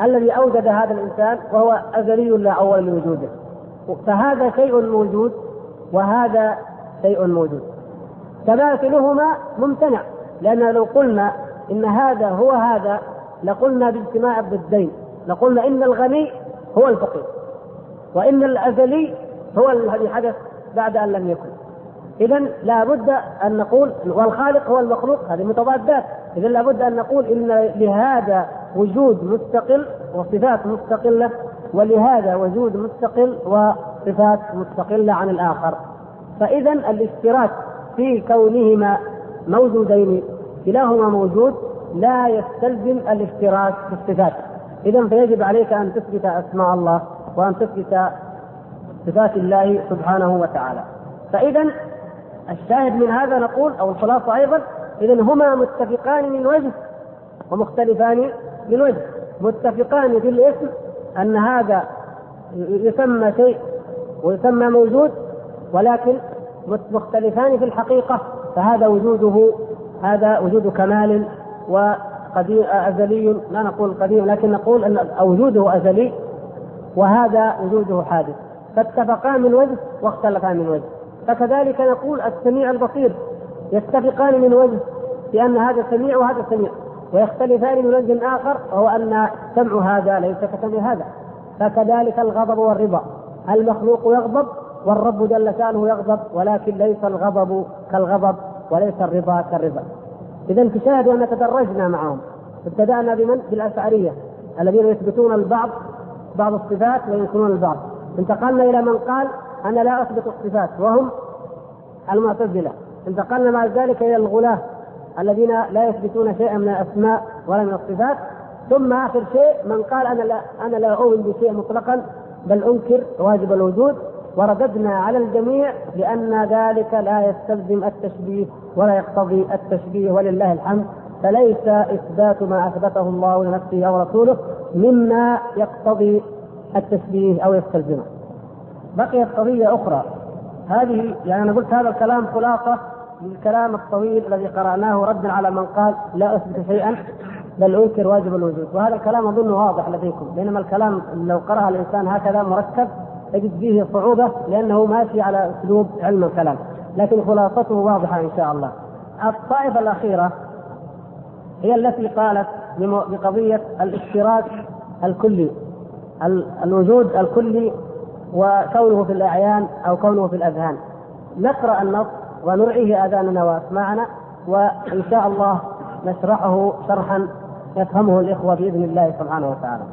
الذي أوجد هذا الإنسان وهو ازلي لا اول لوجوده فهذا شيء موجود وهذا شيء موجود. تماثلهما ممتنع لأن لو قلنا إن هذا هو هذا لقلنا باجتماع الضدين. لقلنا إن الغني هو الفقير وإن الأزلي هو الذي حدث بعد أن لم يكن. إذا لابد أن نقول والخالق هو المخلوق هذه متضادات إذا لابد أن نقول إن لهذا وجود مستقل وصفات مستقلة ولهذا وجود مستقل وصفات مستقلة عن الآخر. فإذا الاشتراك في كونهما موجودين كلاهما موجود لا يستلزم الاشتراك في الصفات. إذا فيجب عليك أن تثبت أسماء الله وأن تثبت صفات الله سبحانه وتعالى. فإذا الشاهد من هذا نقول أو الخلاصة أيضا اذا هما متفقان من وجه ومختلفان من وجه. متفقان في الاسم أن هذا يسمى شيء ويسمى موجود ولكن مختلفان في الحقيقة فهذا وجوده هذا وجود كمال قديم أزلي لا نقول قديم لكن نقول أن وجوده أزلي وهذا وجوده حادث. فاتفقان من وجه واختلفا من وجه. فكذلك نقول السميع البصير يتفقان من وجه بأن هذا سميع وهذا سميع ويختلفان من وجه آخر وهو أن سمع هذا ليس كسمع هذا. فكذلك الغضب والرضا المخلوق يغضب والرب جل شأنه يغضب ولكن ليس الغضب كالغضب وليس الرضا كالرضا. إذا تشاهدوا أن تدرجنا معهم ابتدأنا بمن؟ بالأشعرية الذين يثبتون البعض بعض الصفات وينكرون البعض. انتقلنا إلى من قال أنا لا أثبت الصفات وهم المعتزلة. انتقلنا بعد ذلك إلى الغلاة الذين لا يثبتون شيئا من الأسماء ولا من الصفات. ثم آخر شيء من قال أنا لا أنا لا أؤمن بشيء مطلقا بل أنكر واجب الوجود. ورددنا على الجميع بأن ذلك لا يستلزم التشبيه ولا يقتضي التشبيه ولله الحمد. فليس إثبات ما أثبته الله لنفسه أو رسوله مما يقتضي التشبيه أو يستلزمه. بقيت قضية أخرى. هذه يعني أنا قلت هذا الكلام خلاصة للكلام الطويل الذي قرأناه ردا على من قال لا أثبت شيئا بل أنكر واجب الوجود. وهذا الكلام اظنه واضح لديكم. بينما الكلام لو قرأه الإنسان هكذا مركب تجد فيه صعوبة لأنه ماشي على أسلوب علم الكلام. لكن خلاصته واضحة إن شاء الله. الطائفه الأخيرة هي التي قالت بقضية الاشتراك الكلي الوجود الكلي وكونه في الأعيان أو كونه في الأذهان نقرأ النص ونرعيه آذاننا وأسماعنا وإن شاء الله نشرحه شرحا يفهمه الإخوة بإذن الله سبحانه وتعالى.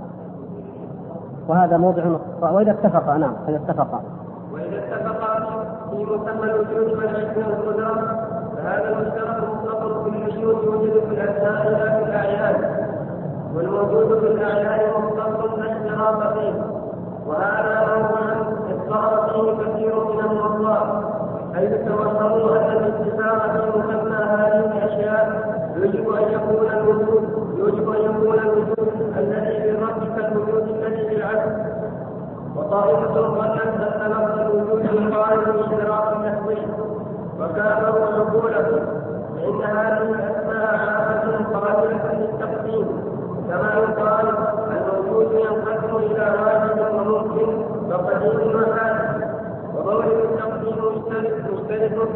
وهذا موضع وإذا اتفق نعم إذا اتفق. وإذا اتفق في مسمى الوجود والعلم والقدره فهذا المشترك مطلق في الوجود يوجد في الاسماء لا في الأعيان والموجود في الأعيان مطلق لا اشتراك فيه وهذا موضع اضطرب فيه كثير من النصارى حيث توهموا أن الاتفاق في مسمى هذه الأشياء يجب أن يكون الوجود يجب أن يكون الوجود الذي بالرب كالوجود الذي بالعكس. وطائفة ظنت أن لفظ الوجود يقال من إدراك التحويل وكانوا عقولهم فإن هذه الأسماء عامة قابلة للتقسيم كما يقال ينقسم إلى واجب وممكن وقديم وحادث ومولد التقسيم مشترك.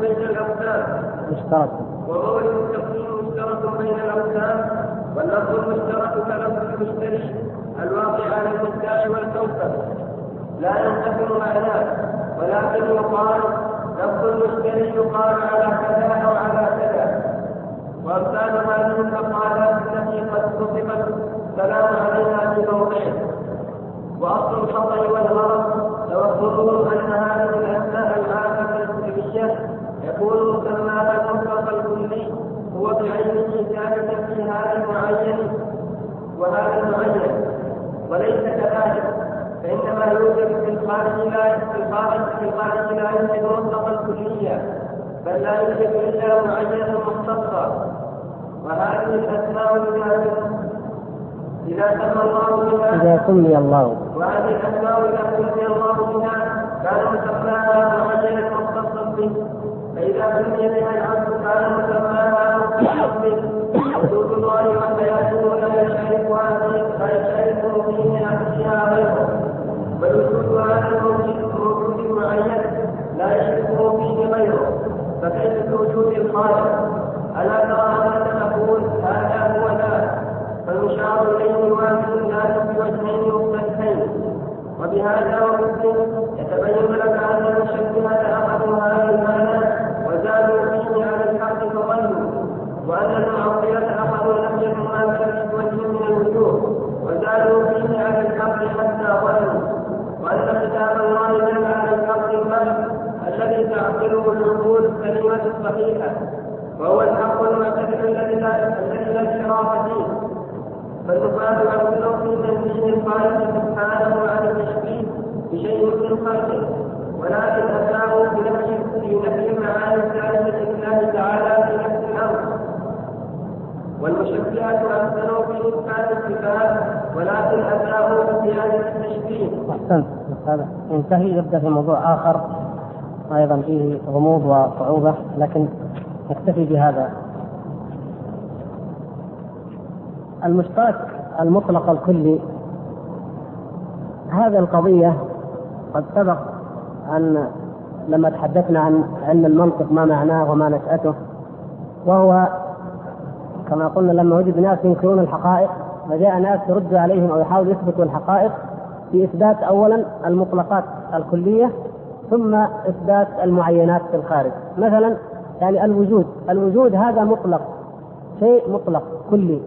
بين الأقسام مشترك ومولد التقسيم مشترك بين الأقسام واللفظ المشترك كلفظ المشتري الواقع على المدعي والكوكب لا ينقسم معناه ولكن يقال لفظ المشتري يقال على كذا أو على كذا وأمثال هذه المقالات التي قد صدقت سلام عليها في موضعه وأصل الخطأ والغلط توهمهم أن هذه الأسماء العامة الكلية يكون مسماها المطلق الكلي هو بعينه ثابتا في هذا المعين. وهذا المعين وليس كذلك فإنما يوجد في الخارج لا في الخارج في الخارج لا يوجد مطلقا كليا بل لا يوجد إلا معينا مختصا. وهذه الأسماء إذا سمي الله. وهذه الأسماء إذا الله مختصا به فإذا بها العبد مختصا به الله يشاركها لا يشاركه أشياء غيره المعين لا يشركه فيه غيره فكيف بوجود الخالق ألا ترى أنك تقول هذا هو ذاك فالمشار إليه واحد ذات بوجهين مختلفين وبهذا ومثله يتبين لك أن المشبهة أخذوا هذه المعنى وزادوا فيه على الحق فضلوا وأن المعطلة أخذوا نفي المماثلة بوجه من الوجوه وزادوا فيه على الحق حتى ظلموا وأن كتاب الله دل على الحق المحض الذي تعقله العقول السليمة الصحيحة وهو الحق المعتدل الذي لا انحراف فيه فالنفاة يعقله في تنزيه الخالق سبحانه عن نفي المعاني الثالثة لله تعالى في نفس الأمر أحسنوا في إثبات الصفات ولكن بزيادة التشبيه. أحسنت. هذا ينتهي. يبدأ في موضوع آخر أيضا فيه غموض وصعوبة لكن نكتفي بهذا. المشترك المطلق الكلي. هذه القضية قد سبق أن لما تحدثنا عن علم المنطق ما معناه وما نشأته وهو كما قلنا لما وجد ناس ينكرون الحقائق فجاء ناس يرد عليهم أو يحاولوا يثبتوا الحقائق في إثبات اولا المطلقات الكلية ثم إثبات المعينات في الخارج. مثلا يعني الوجود الوجود هذا مطلق شيء مطلق كلي.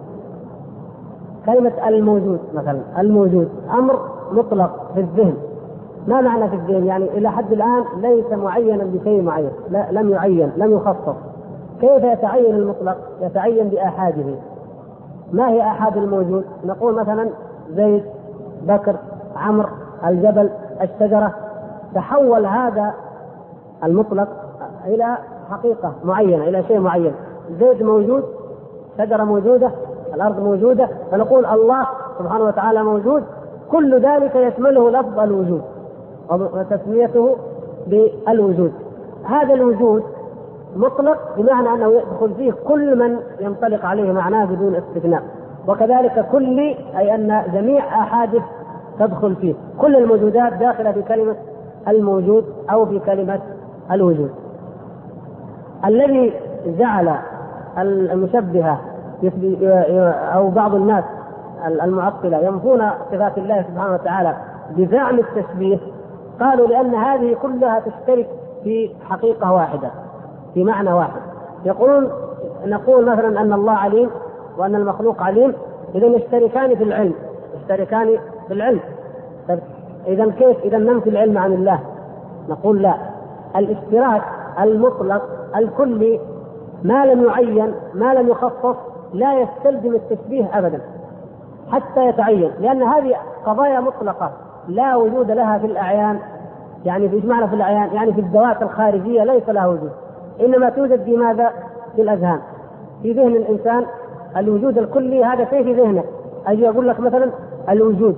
كلمة الموجود مثلا الموجود أمر مطلق في الذهن. ما معنى في الذهن يعني إلى حد الآن ليس معينا بشيء معين لا لم يعين لم يخصص. كيف يتعين المطلق؟ يتعين بآحاده. ما هي آحاد الموجود؟ نقول مثلا زيد بكر عمرو الجبل الشجرة. تحول هذا المطلق إلى حقيقة معينة إلى شيء معين. زيد موجود شجرة موجودة الأرض موجودة. فنقول الله سبحانه وتعالى موجود. كل ذلك يشمله لفظ الوجود. وتسميته بالوجود. هذا الوجود مطلق بمعنى أنه يدخل فيه كل من ينطلق عليه معناه بدون استثناء. وكذلك كلي أي أن جميع احادث تدخل فيه. كل الموجودات داخلة في كلمة الموجود أو في كلمة الوجود. الذي جعل المشبهه أو بعض الناس المعطلة ينفون صفات الله سبحانه وتعالى بزعم التشبيه قالوا لأن هذه كلها تشترك في حقيقة واحدة في معنى واحد. يقولون نقول مثلا أن الله عليم وأن المخلوق عليم اذا يشتركان في العلم. يشتركان في العلم. طيب اذا كيف؟ اذا ننفي العلم عن الله؟ نقول لا. الاشتراك المطلق الكلي ما لم يعين ما لم يخصص لا يستلزم التشبيه ابدا حتى يتعين. لأن هذه قضايا مطلقة. لا وجود لها في الأعيان يعني في معنى في الأعيان يعني في الذوات الخارجية ليس لها وجود. إنما توجد في ماذا؟ في الأذهان. في ذهن الإنسان الوجود الكلي هذا شيء في ذهنه. أجي أقول لك مثلا الوجود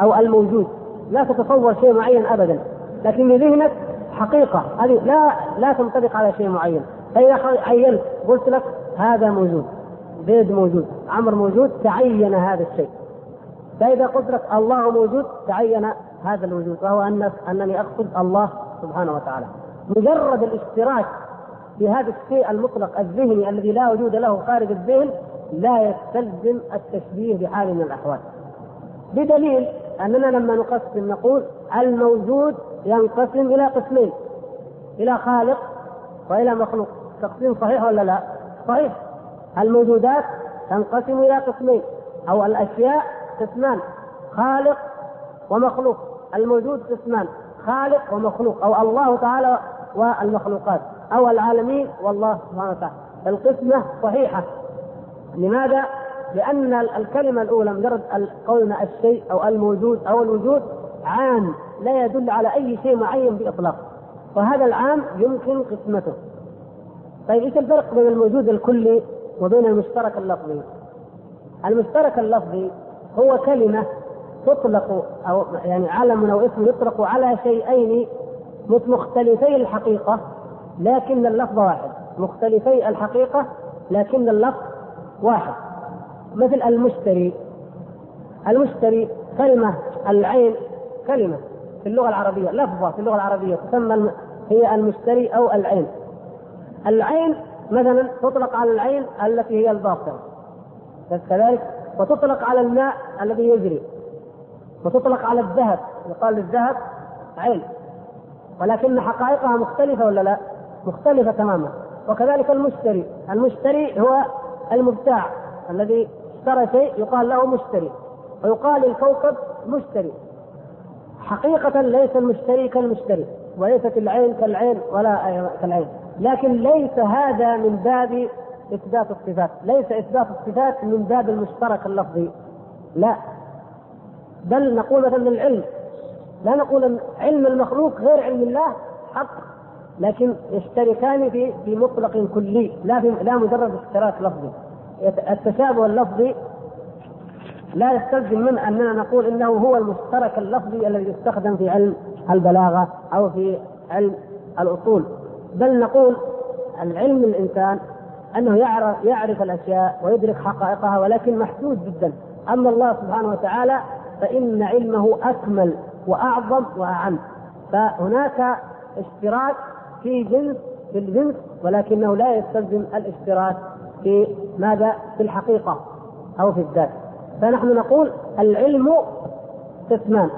أو الموجود. لا تتصور شيء معين ابدا لكن في ذهنك حقيقة. هذه لا لا تنطبق على شيء معين. فإذا عينت قلت لك هذا موجود زيد موجود عمر موجود تعين هذا الشيء. فإذا قلت لك الله موجود تعين هذا الوجود وهو ان أنني اقصد الله سبحانه وتعالى. مجرد الاشتراك في هذا الشيء المطلق الذهني الذي لا وجود له خارج الذهن لا يستلزم التشبيه بحال من الأحوال. بدليل أننا لما نقسم نقول الموجود ينقسم إلى قسمين إلى خالق وإلى مخلوق. تقسيم صحيح ولا لا؟ صحيح. الموجودات تنقسم إلى قسمين أو الأشياء قسمان خالق ومخلوق. الموجود قسمان خالق ومخلوق أو الله تعالى والمخلوقات أو العالمين والله سبحانه وتعالى. القسمة صحيحة. لماذا؟ لأن الكلمة الأولى مجرد قولنا الشيء أو الموجود أو الوجود عام لا يدل على أي شيء معين بإطلاق. وهذا العام يمكن قسمته. طيب إيش الفرق بين الموجود الكلي وبين المشترك اللفظي؟ المشترك اللفظي هو كلمة تطلق أو يعني علم أو اسم يطلق على شيئين مختلفي الحقيقة لكن اللفظ واحد. مختلفي الحقيقة لكن اللفظ واحد. مثل المشتري. المشتري كلمة العين كلمة. في اللغة العربية لفظة في اللغة العربية تسمى هي المشتري أو العين. العين مثلا تطلق على العين التي هي الباطل كذلك وتطلق على الماء الذي يجري. وتطلق على الذهب. يقال للذهب عين. ولكن حقائقها مختلفة ولا لا؟ مختلفة تماما. وكذلك المشتري. المشتري هو المبتاع. الذي اشترى شيء يقال له مشتري. ويقال للكوكب مشتري. حقيقة ليس المشتري كالمشتري. وليست العين كالعين ولا كالعين. لكن ليس هذا من باب إثبات الصفات. ليس إثبات الصفات من باب المشترك اللفظي. لا. بل نقول مثلا العلم. لا نقول إن علم المخلوق غير علم الله حق لكن يشتركان في في مطلق كلي. لا في لا مجرد اشتراك لفظي. التشابه اللفظي لا يستلزم من أننا نقول إنه هو المشترك اللفظي الذي يستخدم في علم البلاغة أو في علم الأصول. بل نقول العلم الإنسان أنه يعرف يعرف الأشياء ويدرك حقائقها ولكن محدود جدا. أما الله سبحانه وتعالى فإن علمه أكمل وأعظم وأعم. فهناك اشتراك في جنس في الجنس ولكنه لا يستلزم الاشتراك في ماذا؟ في الحقيقة أو في الذات. فنحن نقول العلم قسمان.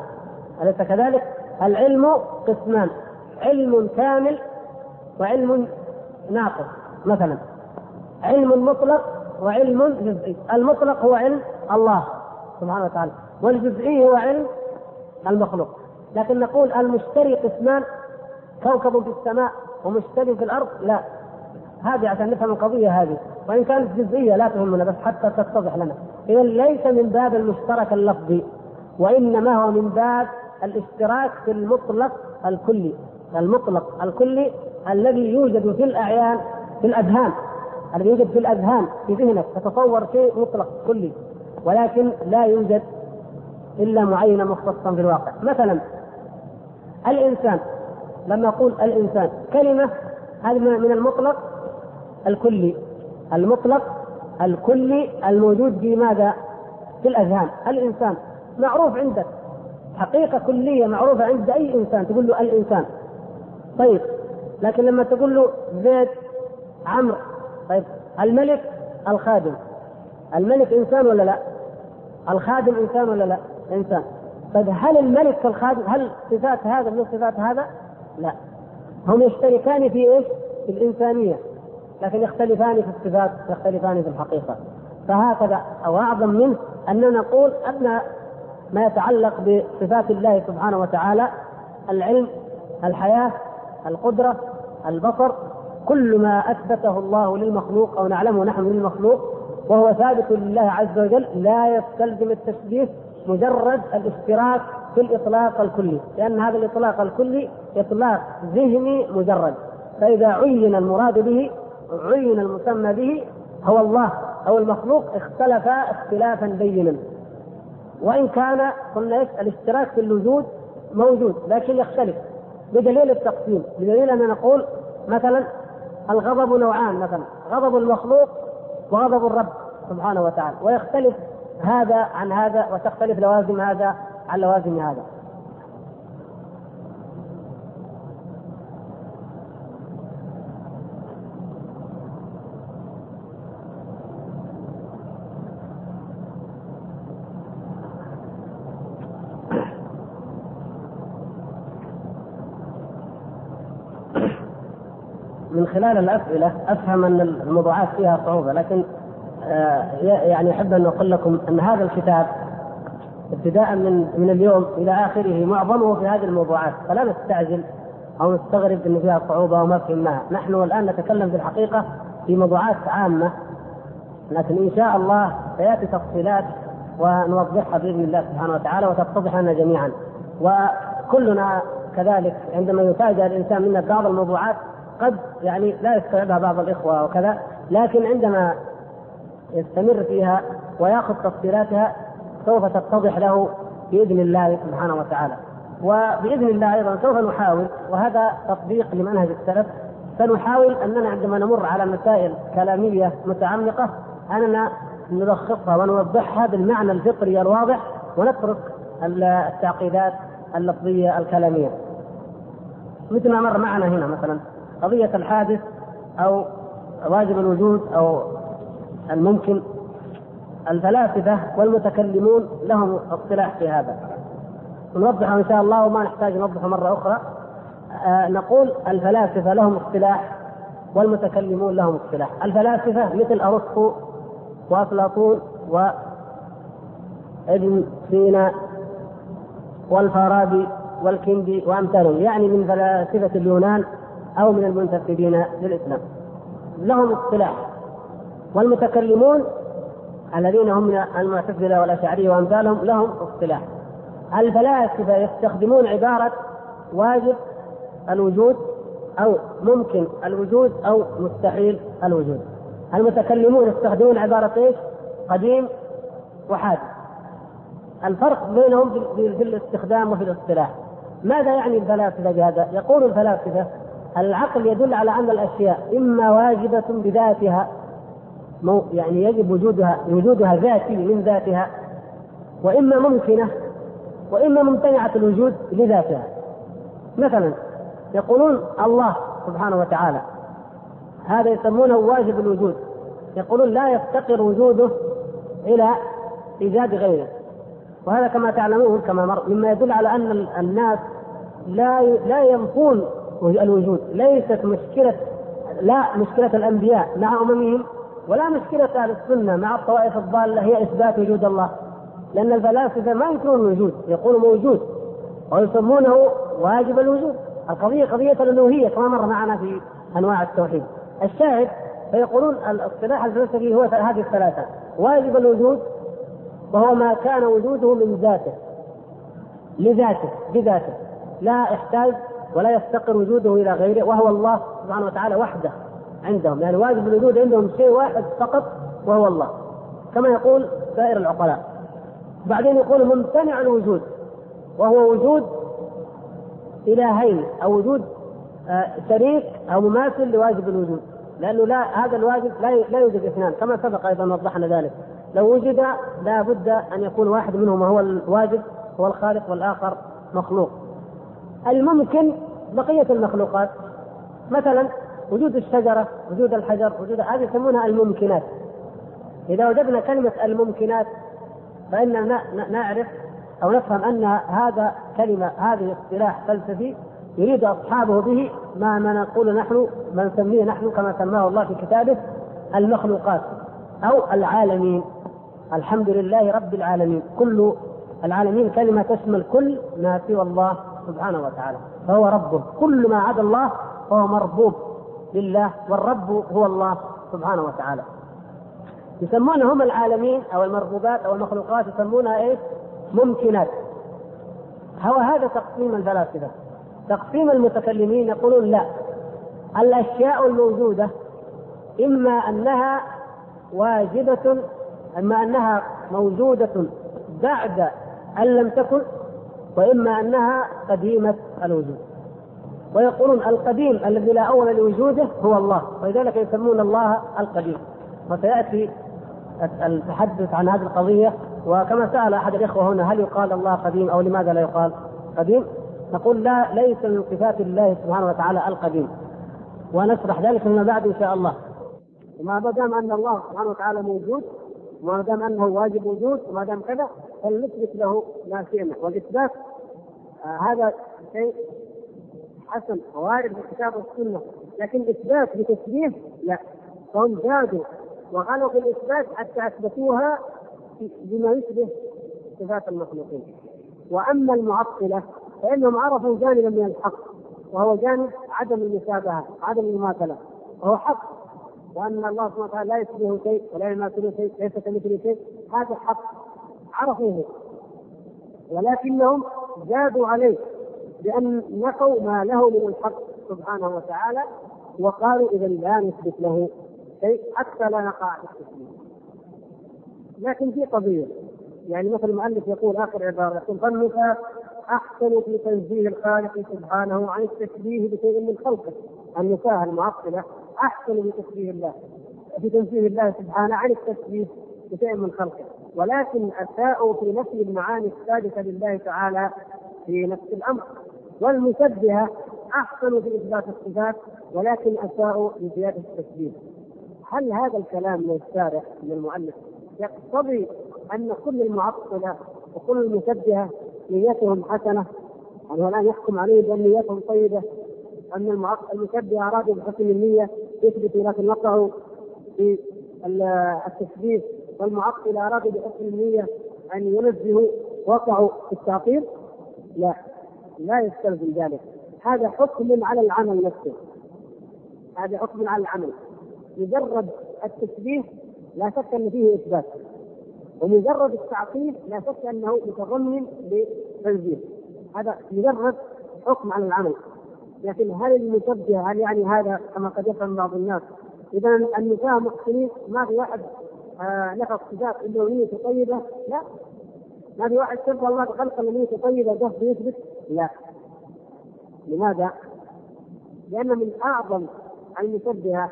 أليس كذلك؟ العلم قسمان. علم كامل وعلم ناقص مثلا. علم مطلق وعلم جزئي. المطلق هو علم الله سبحانه وتعالى والجزئي هو علم المخلوق. لكن نقول المشتري قسمان كوكب في السماء ومشتري في الأرض لا. هذه عشان نفهم القضية هذه. وإن كانت جزئية لا تهمنا بس حتى تتضح لنا. اذا ليس من باب المشترك اللفظي وإنما هو من باب الاشتراك في المطلق الكلي. المطلق الكلي الذي يوجد في الأعيان في الأذهان. الذي يوجد في الأذهان في ذهنك تتصور شيء مطلق كلي ولكن لا يوجد إلا معينا مختصا في الواقع. مثلا الإنسان لما نقول الإنسان كلمة هذه من المطلق الكلي المطلق الكلي الموجود في ماذا؟ في الأذهان. الإنسان معروف عندك حقيقة كلية معروفة عند أي إنسان تقول له الإنسان. طيب لكن لما تقول له زيد عمرو طيب الملك الخادم الملك إنسان ولا لا؟ الخادم إنسان ولا لا؟ إنسان طيب هل الملك كالخادم هل صفات هذا من صفات هذا؟ لا هم يشتركان في إيش؟ في الإنسانية لكن يختلفان في الصفات يختلفان في الحقيقة فهكذا أو أعظم منه اننا نقول أن ما يتعلق بصفات الله سبحانه وتعالى العلم الحياة القدرة البصر كل ما أثبته الله للمخلوق أو نعلمه نحن للمخلوق وهو ثابت لله عز وجل لا يستلزم التشبيه مجرد الاشتراك في الإطلاق الكلي لأن هذا الإطلاق الكلي إطلاق ذهني مجرد. فإذا عين المراد به عين المسمى به هو الله أو المخلوق اختلفا اختلافا بينا. وإن كان قلنا الاشتراك في الوجود موجود لكن يختلف بدليل التقسيم. بدليل أن نقول مثلا الغضب نوعان مثلا غضب المخلوق وغضب الرب سبحانه وتعالى ويختلف هذا عن هذا وتختلف لوازم هذا عن لوازم هذا. من خلال الأسئلة أفهم أن الموضوعات فيها صعوبة لكن آه، يعني أحب أن أقول لكم أن هذا الكتاب ابتداء من من اليوم إلى آخره معظمه في هذه الموضوعات فلا نستعجل أو نستغرب أن فيها صعوبة وما فهمناها، نحن الآن نتكلم في الحقيقة في موضوعات عامة لكن إن شاء الله سيأتي تفصيلات ونوضحها بإذن الله سبحانه وتعالى وتتضح لنا جميعا. وكلنا كذلك عندما يفاجأ الإنسان منا بعض الموضوعات قد يعني لا يستوعبها بعض الإخوة وكذا لكن عندما يستمر فيها ويأخذ تفصيلاتها سوف تتضح له بإذن الله سبحانه وتعالى. وبإذن الله أيضا سوف نحاول وهذا تطبيق لمنهج السلف سنحاول اننا عندما نمر على مسائل كلامية متعمقة أننا نلخصها ونوضحها بالمعنى الفطري الواضح ونترك التعقيدات اللفظية الكلامية. مثل ما مر معنا هنا مثلا. قضية الحادث أو واجب الوجود أو الممكن الفلاسفة والمتكلمون لهم اصطلاح في هذا. نوضحه إن شاء الله وما نحتاج نوضحه مرة أخرى. آه نقول الفلاسفة لهم اصطلاح والمتكلمون لهم اصطلاح. الفلاسفة مثل أرسطو وأفلاطون وابن سينا والفارابي والكندي وأمثالهم. يعني من فلاسفة اليونان أو من المنتسبين للإسلام. لهم اصطلاح. والمتكلمون الذين هم المعتزلة والأشعرية وأمثالهم لهم اصطلاح. الفلاسفة يستخدمون عبارة واجب الوجود أو ممكن الوجود أو مستحيل الوجود. المتكلمون يستخدمون عبارة إيش؟ قديم وحادث الفرق بينهم في الاستخدام وفي الاصطلاح. ماذا يعني الفلاسفة بهذا؟ يقول الفلاسفة العقل يدل على أن الأشياء إما واجبة بذاتها يعني يجب وجودها وجودها ذاتي من ذاتها وإما ممكنة وإما ممتنعة الوجود لذاتها. مثلا يقولون الله سبحانه وتعالى هذا يسمونه واجب الوجود. يقولون لا يفتقر وجوده إلى إيجاد غيره. وهذا كما تعلمون كما مر مما يدل على أن الناس لا لا ينفون الوجود. ليست مشكله لا مشكلة الأنبياء مع أممهم ولا مشكلة أهل السنة مع الطوائف الضالة هي إثبات وجود الله. لأن الفلاسفة ما ينكرون الوجود يقولوا موجود ويسمونه واجب الوجود. القضية قضية الألوهية كما مر معنا في أنواع التوحيد. الشاهد فيقولون الاصطلاح الفلسفي هو هذه الثلاثة. واجب الوجود وهو ما كان وجوده من ذاته. لذاته بذاته. لا يحتاج ولا يفتقر وجوده إلى غيره وهو الله سبحانه وتعالى وحده عندهم. يعني واجب الوجود عندهم شيء واحد فقط وهو الله. كما يقول سائر العقلاء. بعدين يقول ممتنع الوجود وهو وجود إلهين أو وجود آه، شريك أو مماثل لواجب الوجود. لأنه لا هذا الواجب لا لا يوجد اثنان. كما سبق أيضا وضحنا ذلك. لو وجد لا بد أن يكون واحد منهما هو الواجب هو الخالق والآخر مخلوق. الممكن بقية المخلوقات. مثلا وجود الشجرة وجود الحجر وجود هذه يسمونها الممكنات. إذا وجدنا كلمة الممكنات فإننا نعرف أو نفهم أن هذا كلمة هذه اصطلاح فلسفي يريد أصحابه به ما ما نقول نحن ما نسميه نحن كما سماه الله في كتابه المخلوقات أو العالمين. الحمد لله رب العالمين. كل العالمين كلمة تشمل كل ما سوى الله سبحانه وتعالى فهو ربه. كل ما عدا الله فهو مربوب لله والرب هو الله سبحانه وتعالى. يسمونهم العالمين أو المربوبات أو المخلوقات يسمونها إيش؟ ممكنات. هو هذا تقسيم الفلاسفة. تقسيم المتكلمين يقولون لا. الأشياء الموجودة إما أنها واجبة إما أنها موجودة بعد أن لم تكن وإما أنها قديمة الوجود. ويقولون القديم الذي لا أول لوجوده هو الله ولذلك يسمون الله القديم. وسيأتي التحدث عن هذه القضية وكما سأل أحد الإخوة هنا هل يقال الله قديم أو لماذا لا يقال قديم؟ نقول لا ليس من صفات الله سبحانه وتعالى القديم. ونشرح ذلك فيما بعد إن شاء الله. وما دام أن الله سبحانه وتعالى موجود وما دام أنه واجب وجود وما دام كذا فلنثبت له ما شئنا والإثبات آه هذا شيء حسن وارد في الكتاب والسنة لكن اثبات بتشبيه لا. فهم زادوا وغلوا في الإثبات حتى أثبتوها بما يشبه صفات المخلوقين. وأما المعطلة فإنهم عرفوا جانبا من الحق وهو جانب عدم المشابهة عدم المماثلة. وهو حق. وأن الله سبحانه وتعالى لا يشبهه شيء ولا يماثله شيء ليس كمثله شيء. هذا حق. عرفوه. ولكنهم زادوا عليه بأن نقوا ما له من الحق سبحانه وتعالى وقالوا إذا لا نثبت له شيء حتى لا نقع في التسليم. لكن في قضية. يعني مثل المؤلف يقول آخر عبارة يقول فالنفاة أحسن في تنزيه الخالق سبحانه عن التشبيه بشيء من خلقه. النفاة المعطلة أحسن في تشبيه الله. في تنزيه الله سبحانه عن التشبيه بشيء من خلقه. ولكن أساءوا في نفي المعاني الثابتة لله تعالى في نفس الأمر. والمشبهة أحسنوا في إثبات الصفات ولكن أساءوا في زيادة التشبيه هل هذا الكلام من الشارع من المؤلف يقتضي أن كل المعطلة وكل المشبهة نيتهم حسنة؟ يعني الآن يحكم عليه بأن نيتهم طيبة؟ أن المشبهة أرادوا بحسن النية يثبتوا لكن وقعوا في التشبيه والمعطلة أرادوا بحسن النية أن ينزهوا وقعوا في التعطيل لا. لا يستلزم ذلك. هذا حكم على العمل نفسه. هذا حكم على العمل. مجرد التشبيه لا شك ان فيه إثبات. ومجرد التعطيل لا شك أنه متضمن لتنزيه. هذا مجرد حكم على العمل. لكن هل المشبه هل يعني هذا كما قد يفهم بعض الناس؟ إذا النساء محسنين ما في واحد نفى صفات الا نيته طيبة؟ لا. ما في واحد شبه الله بخلق نيته طيبة ده يثبت لا. لماذا؟ لأن من أعظم المشبهة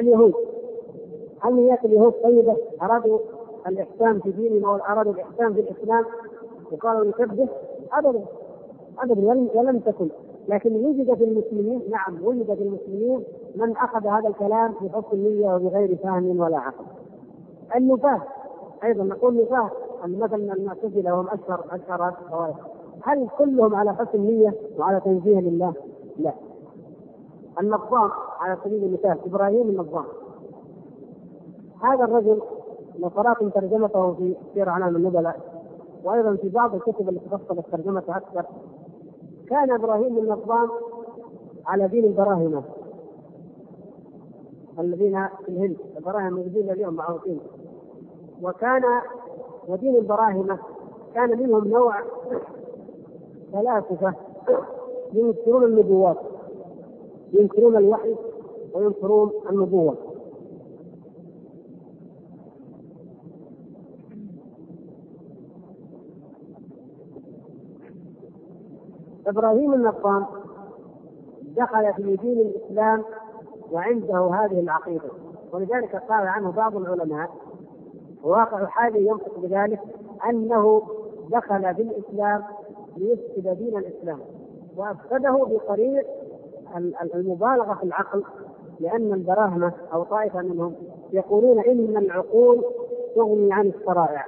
اليهود. هل نيات اليهود طيبة؟ أرادوا الإحسان في دينهم أو أرادوا الإحسان في الإسلام؟ وقالوا نشبه ابدا. ابدا. ولم تكن. لكن وجد في المسلمين نعم وجد في المسلمين من أخذ هذا الكلام بحسن النية وبغير فهم ولا عقل. النفاه أيضا نقول نفاه مثلا المعتزله وهم اشهر اشهر الطوائف هل كلهم على حسن نيه وعلى تنزيه لله؟ لا. النظام على سبيل المثال إبراهيم النظام هذا الرجل لو قراتم ترجمته في سير أعلام النبلاء وأيضا في بعض الكتب التي فصلت ترجمته أكثر كان إبراهيم النظام على دين البراهمة. الذين في الهند البراهمة موجودين اليوم معروفين. وكان ودين البراهمة كان منهم نوع فلاسفة ينكرون النبوات ينكرون الوحي وينكرون النبوة. إبراهيم النقام دخل في دين الإسلام وعنده هذه العقيدة. ولذلك قال عنه بعض العلماء وواقع حاله ينطق بذلك أنه دخل بالإسلام ليفسد دين الإسلام وأفسده بطريق المبالغة في العقل لأن البراهمة أو طائفة منهم يقولون إن العقول تغني عن الشرائع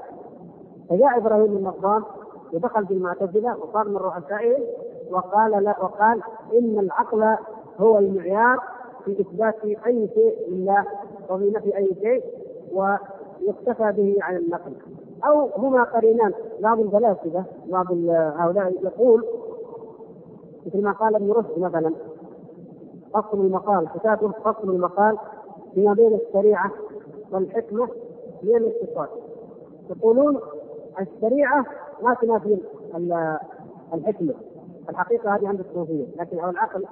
فجاء إبراهيم النظام ودخل في المعتزلة وصار من رؤسائهم وقال لا وقال إن العقل هو المعيار في إثبات أي شيء لله وفي نفي أي شيء ويكتفى به عن النقل. أو هما قرينان بعض الفلاسفة بعض هؤلاء يقول مثل ما قال ابن رشد مثلا فصل المقال كتابه فصل المقال فيما بين الشريعة والحكمة من الاتصال يقولون الشريعة ما تنافي الحكمة. الحقيقة هذه عند الصوفية. لكن أو العقل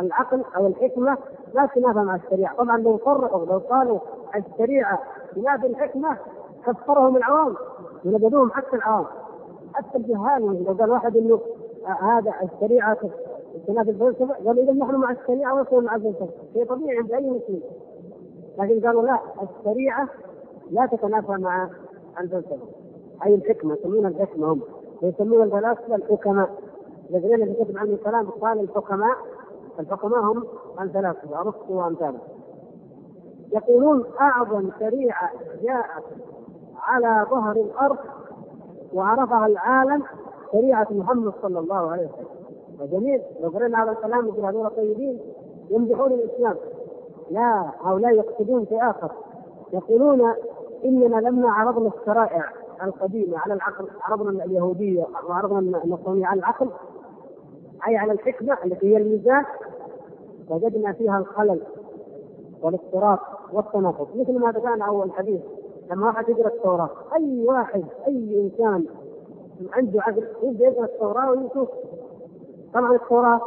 العقل أو الحكمة لا تنافى مع الشريعة. طبعا لو فرقوا لو قالوا الشريعة تنافي الحكمة كفرهم العوام ونجدوهم حتى العوام. حتى الجهال لو قال واحد إنه هذا الشريعة تنافي الفلسفه قالوا اذا نحن مع الشريعة ونحن مع الفلسفه شيء طبيعي عند أي مسلم. لكن قالوا لا الشريعة لا تتنافى مع الفلسفه اي الحكمة يسمونها الحكمة هم. ويسمون الفلاسفه الحكماء. الذين اللي كتب عنه الكلام قال الحكماء الحكماء هم الفلاسفه ارسطو وامثاله يقولون أعظم شريعة جاءت على ظهر الأرض وعرفها العالم شريعة محمد صلى الله عليه وسلم. وجميل. لو قرينا هذا الكلام مثل هذول الطيبين يمدحون الإسلام. لا هؤلاء يقصدون شيء آخر. يقولون إننا لما عرضنا الشرائع القديمة على العقل عرضنا اليهودية وعرضنا النصرانية على العقل أي على الحكمة التي هي الميزان وجدنا فيها الخلل والاضطراب والتناقض مثل ما بدانا أول حديث لما واحد يقرأ التوراة أي واحد أي إنسان عنده عقل يبدأ يقرأ التوراة ويشوف. طبعا التوراة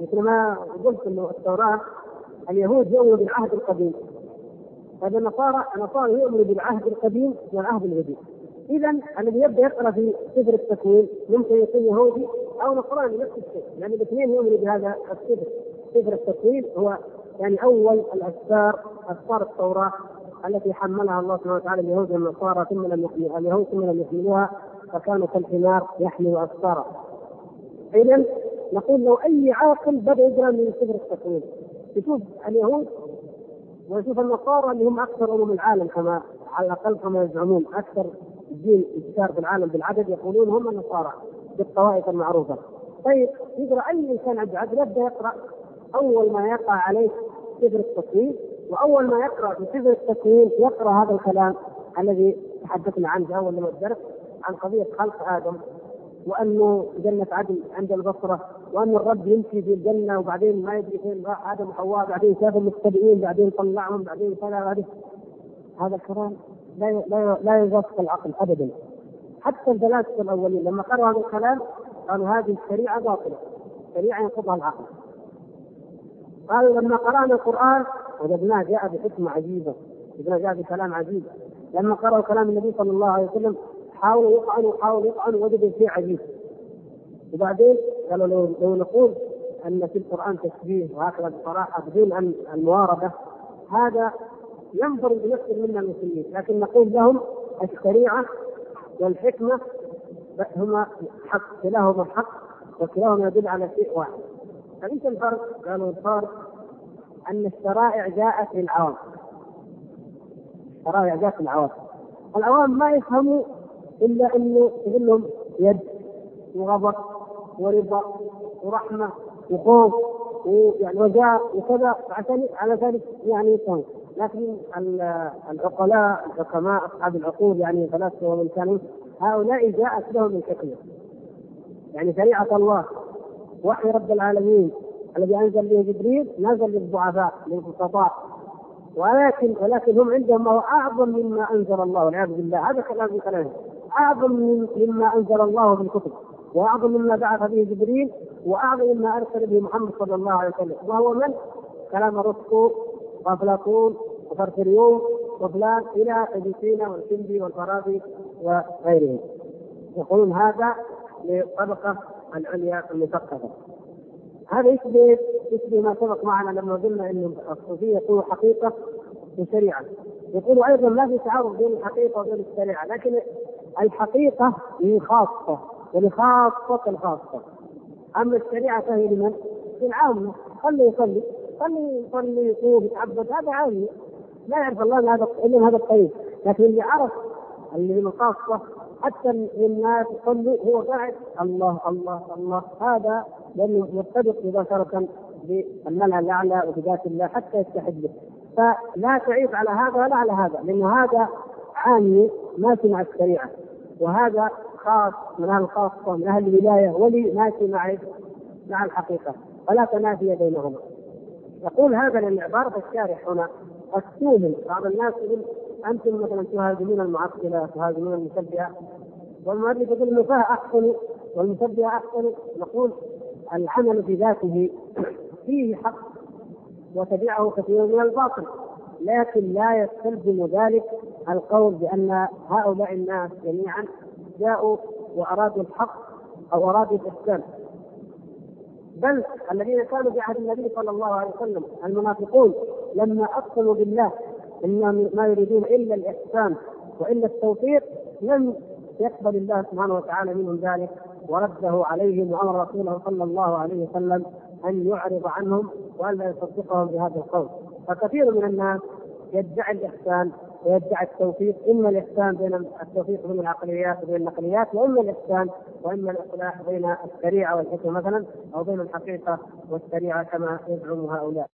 مثل ما قلت إنه التوراة اليهود يؤمنوا بالعهد القديم. طيب النصارى النصارى يؤمنوا بالعهد القديم والعهد الجديد. اذا الذي يبدأ يقرأ في سفر التكوين ممكن يكون يهودي أو نصراني نفس الشيء. يعني الاثنين يؤمنوا بهذا السفر سفر التكوين هو يعني أول الاسفار اسفار التوراة التي حملها الله سبحانه وتعالى اليهود والنصارى ثم لم يحمل اليهود ثم لم يحملوها فكانوا كالحمار يحمل اسفارا. اذا نقول لو أي عاقل بدأ يقرأ من سفر التكوين. يشوف اليهود ويشوف النصارى اللي هم أكثر أمم العالم كما على الأقل كما يزعمون أكثر دين انتشار في العالم بالعدد يقولون هم النصارى بالطوائف المعروفة. طيب يقرأ أي إنسان عنده عدد يبدأ يقرأ أول ما يقع عليه سفر التكوين وأول ما يقرأ في سفر التكوين يقرأ هذا الكلام الذي تحدثنا عنه في اول الدرس عن قضية خلق آدم وأنه جنة عدن عند البصرة وأن الرب يمشي في الجنة وبعدين ما يدري فين راح آدم وحواء بعدين شاف المتبعين بعدين طلعهم بعدين كذا هذا الكلام لا لا لا يوافق العقل ابدا. حتى الفلاسفه الأولين لما قرأوا هذا الكلام قالوا هذه الشريعة باطلة. شريعة ينقضها العقل. قالوا لما قرأنا القرآن وجدناه جاء بحكمه عجيبة. وجدناه جاء بكلام عجيب. لما قرأوا كلام النبي صلى الله عليه وسلم حاولوا يطعنوا حاولوا يطعنوا وجدوا شيء عجيب. وبعدين قالوا لو, لو نقول أن في القرآن تشبيه وهكذا بصراحه بدون الموارده هذا ينفرد بنفس منا المسلمين لكن نقول لهم الشريعة والحكمة هما حق كلاهما حق وكلاهما يدل على شيء واحد. فليس الفرق؟ قالوا الفرق أن الشرائع جاءت للعوام. الشرائع جاءت للعوام. العوام ما يفهموا إلا انه يقول لهم يد وغضب ورضا ورحمة وخوف ويعني رجاء وكذا عشان على ذلك يعني يفهم لكن العقلاء الحكماء أصحاب العقول يعني الفلاسفه ومن كانوا هؤلاء جاءت لهم الحكمه يعني شريعة الله وحي رب العالمين الذي أنزل به جبريل نزل للضعفاء للبسطاء ولكن ولكن هم عندهم ما هو أعظم مما أنزل الله والعياذ بالله. هذا كلام من كلامهم أعظم مما أنزل الله في الكتب وأعظم مما بعث به جبريل وأعظم مما أرسل به محمد صلى الله عليه وسلم. وهو من؟ كلام ارسطو وافلاطون وفرفريون وفلان إلى ابن سينا والكندي والفارابي وغيرهم. يقولون هذا للطبقه العليا المثقفة. هذا يشبه يشبه ما سبق معنا لما قلنا إن الصوفية يقولوا حقيقة وشريعه يقولوا أيضا ما في تعارض بين الحقيقة وبين الشريعة لكن الحقيقة هي خاصة ولخاصه الخاصة. أما الشريعة فهي لمن؟ للعامه خليه يصلي. خليه يصلي يصوم يتعبد هذا عامي لا يعرف الله هذا إلا هذا الطريق. لكن اللي عرف اللي من الخاصه حتى الناس يصلوا هو قاعد الله الله الله. هذا لأنه مرتبط مباشرة بالملأ الأعلى وبذات الله حتى يستحد به. فلا تعيب على هذا ولا على هذا لأنه هذا عامي ماشي مع الشريعة. وهذا خاص من أهل الخاصة من أهل الولاية ولي ماشي مع مع الحقيقة. ولا تنافي بينهما. يقول هذا لأن عباره الشارح هنا السوهم بعض الناس يقول أنتم مثلا تهاجمون المعطله تهاجمون المشبهه والمؤلف يقول النفاه أحسن والمشبهه أحسن. نقول العمل في ذاته فيه حق وتبعه كثير من الباطل لكن لا يستلزم ذلك القول بأن هؤلاء الناس جميعا جاءوا وأرادوا الحق أو أرادوا الإحسان. بل الذين كانوا في عهد النبي صلى الله عليه وسلم المنافقون لما اقسموا بالله إن ما يريدون إلا الإحسان وإلا التوفيق لم يقبل الله سبحانه وتعالى منهم ذلك ورده عليهم وأمر رسوله صلى الله عليه وسلم أن يعرض عنهم والا يصدقهم بهذا القول. فكثير من الناس يدعي الإحسان ويدعي التوفيق إما الإحسان بين التوفيق بين العقليات وبين النقليات وإما الإحسان وإما الإصلاح بين الشريعة والحكمة مثلا أو بين الحقيقة والشريعة كما يزعم هؤلاء.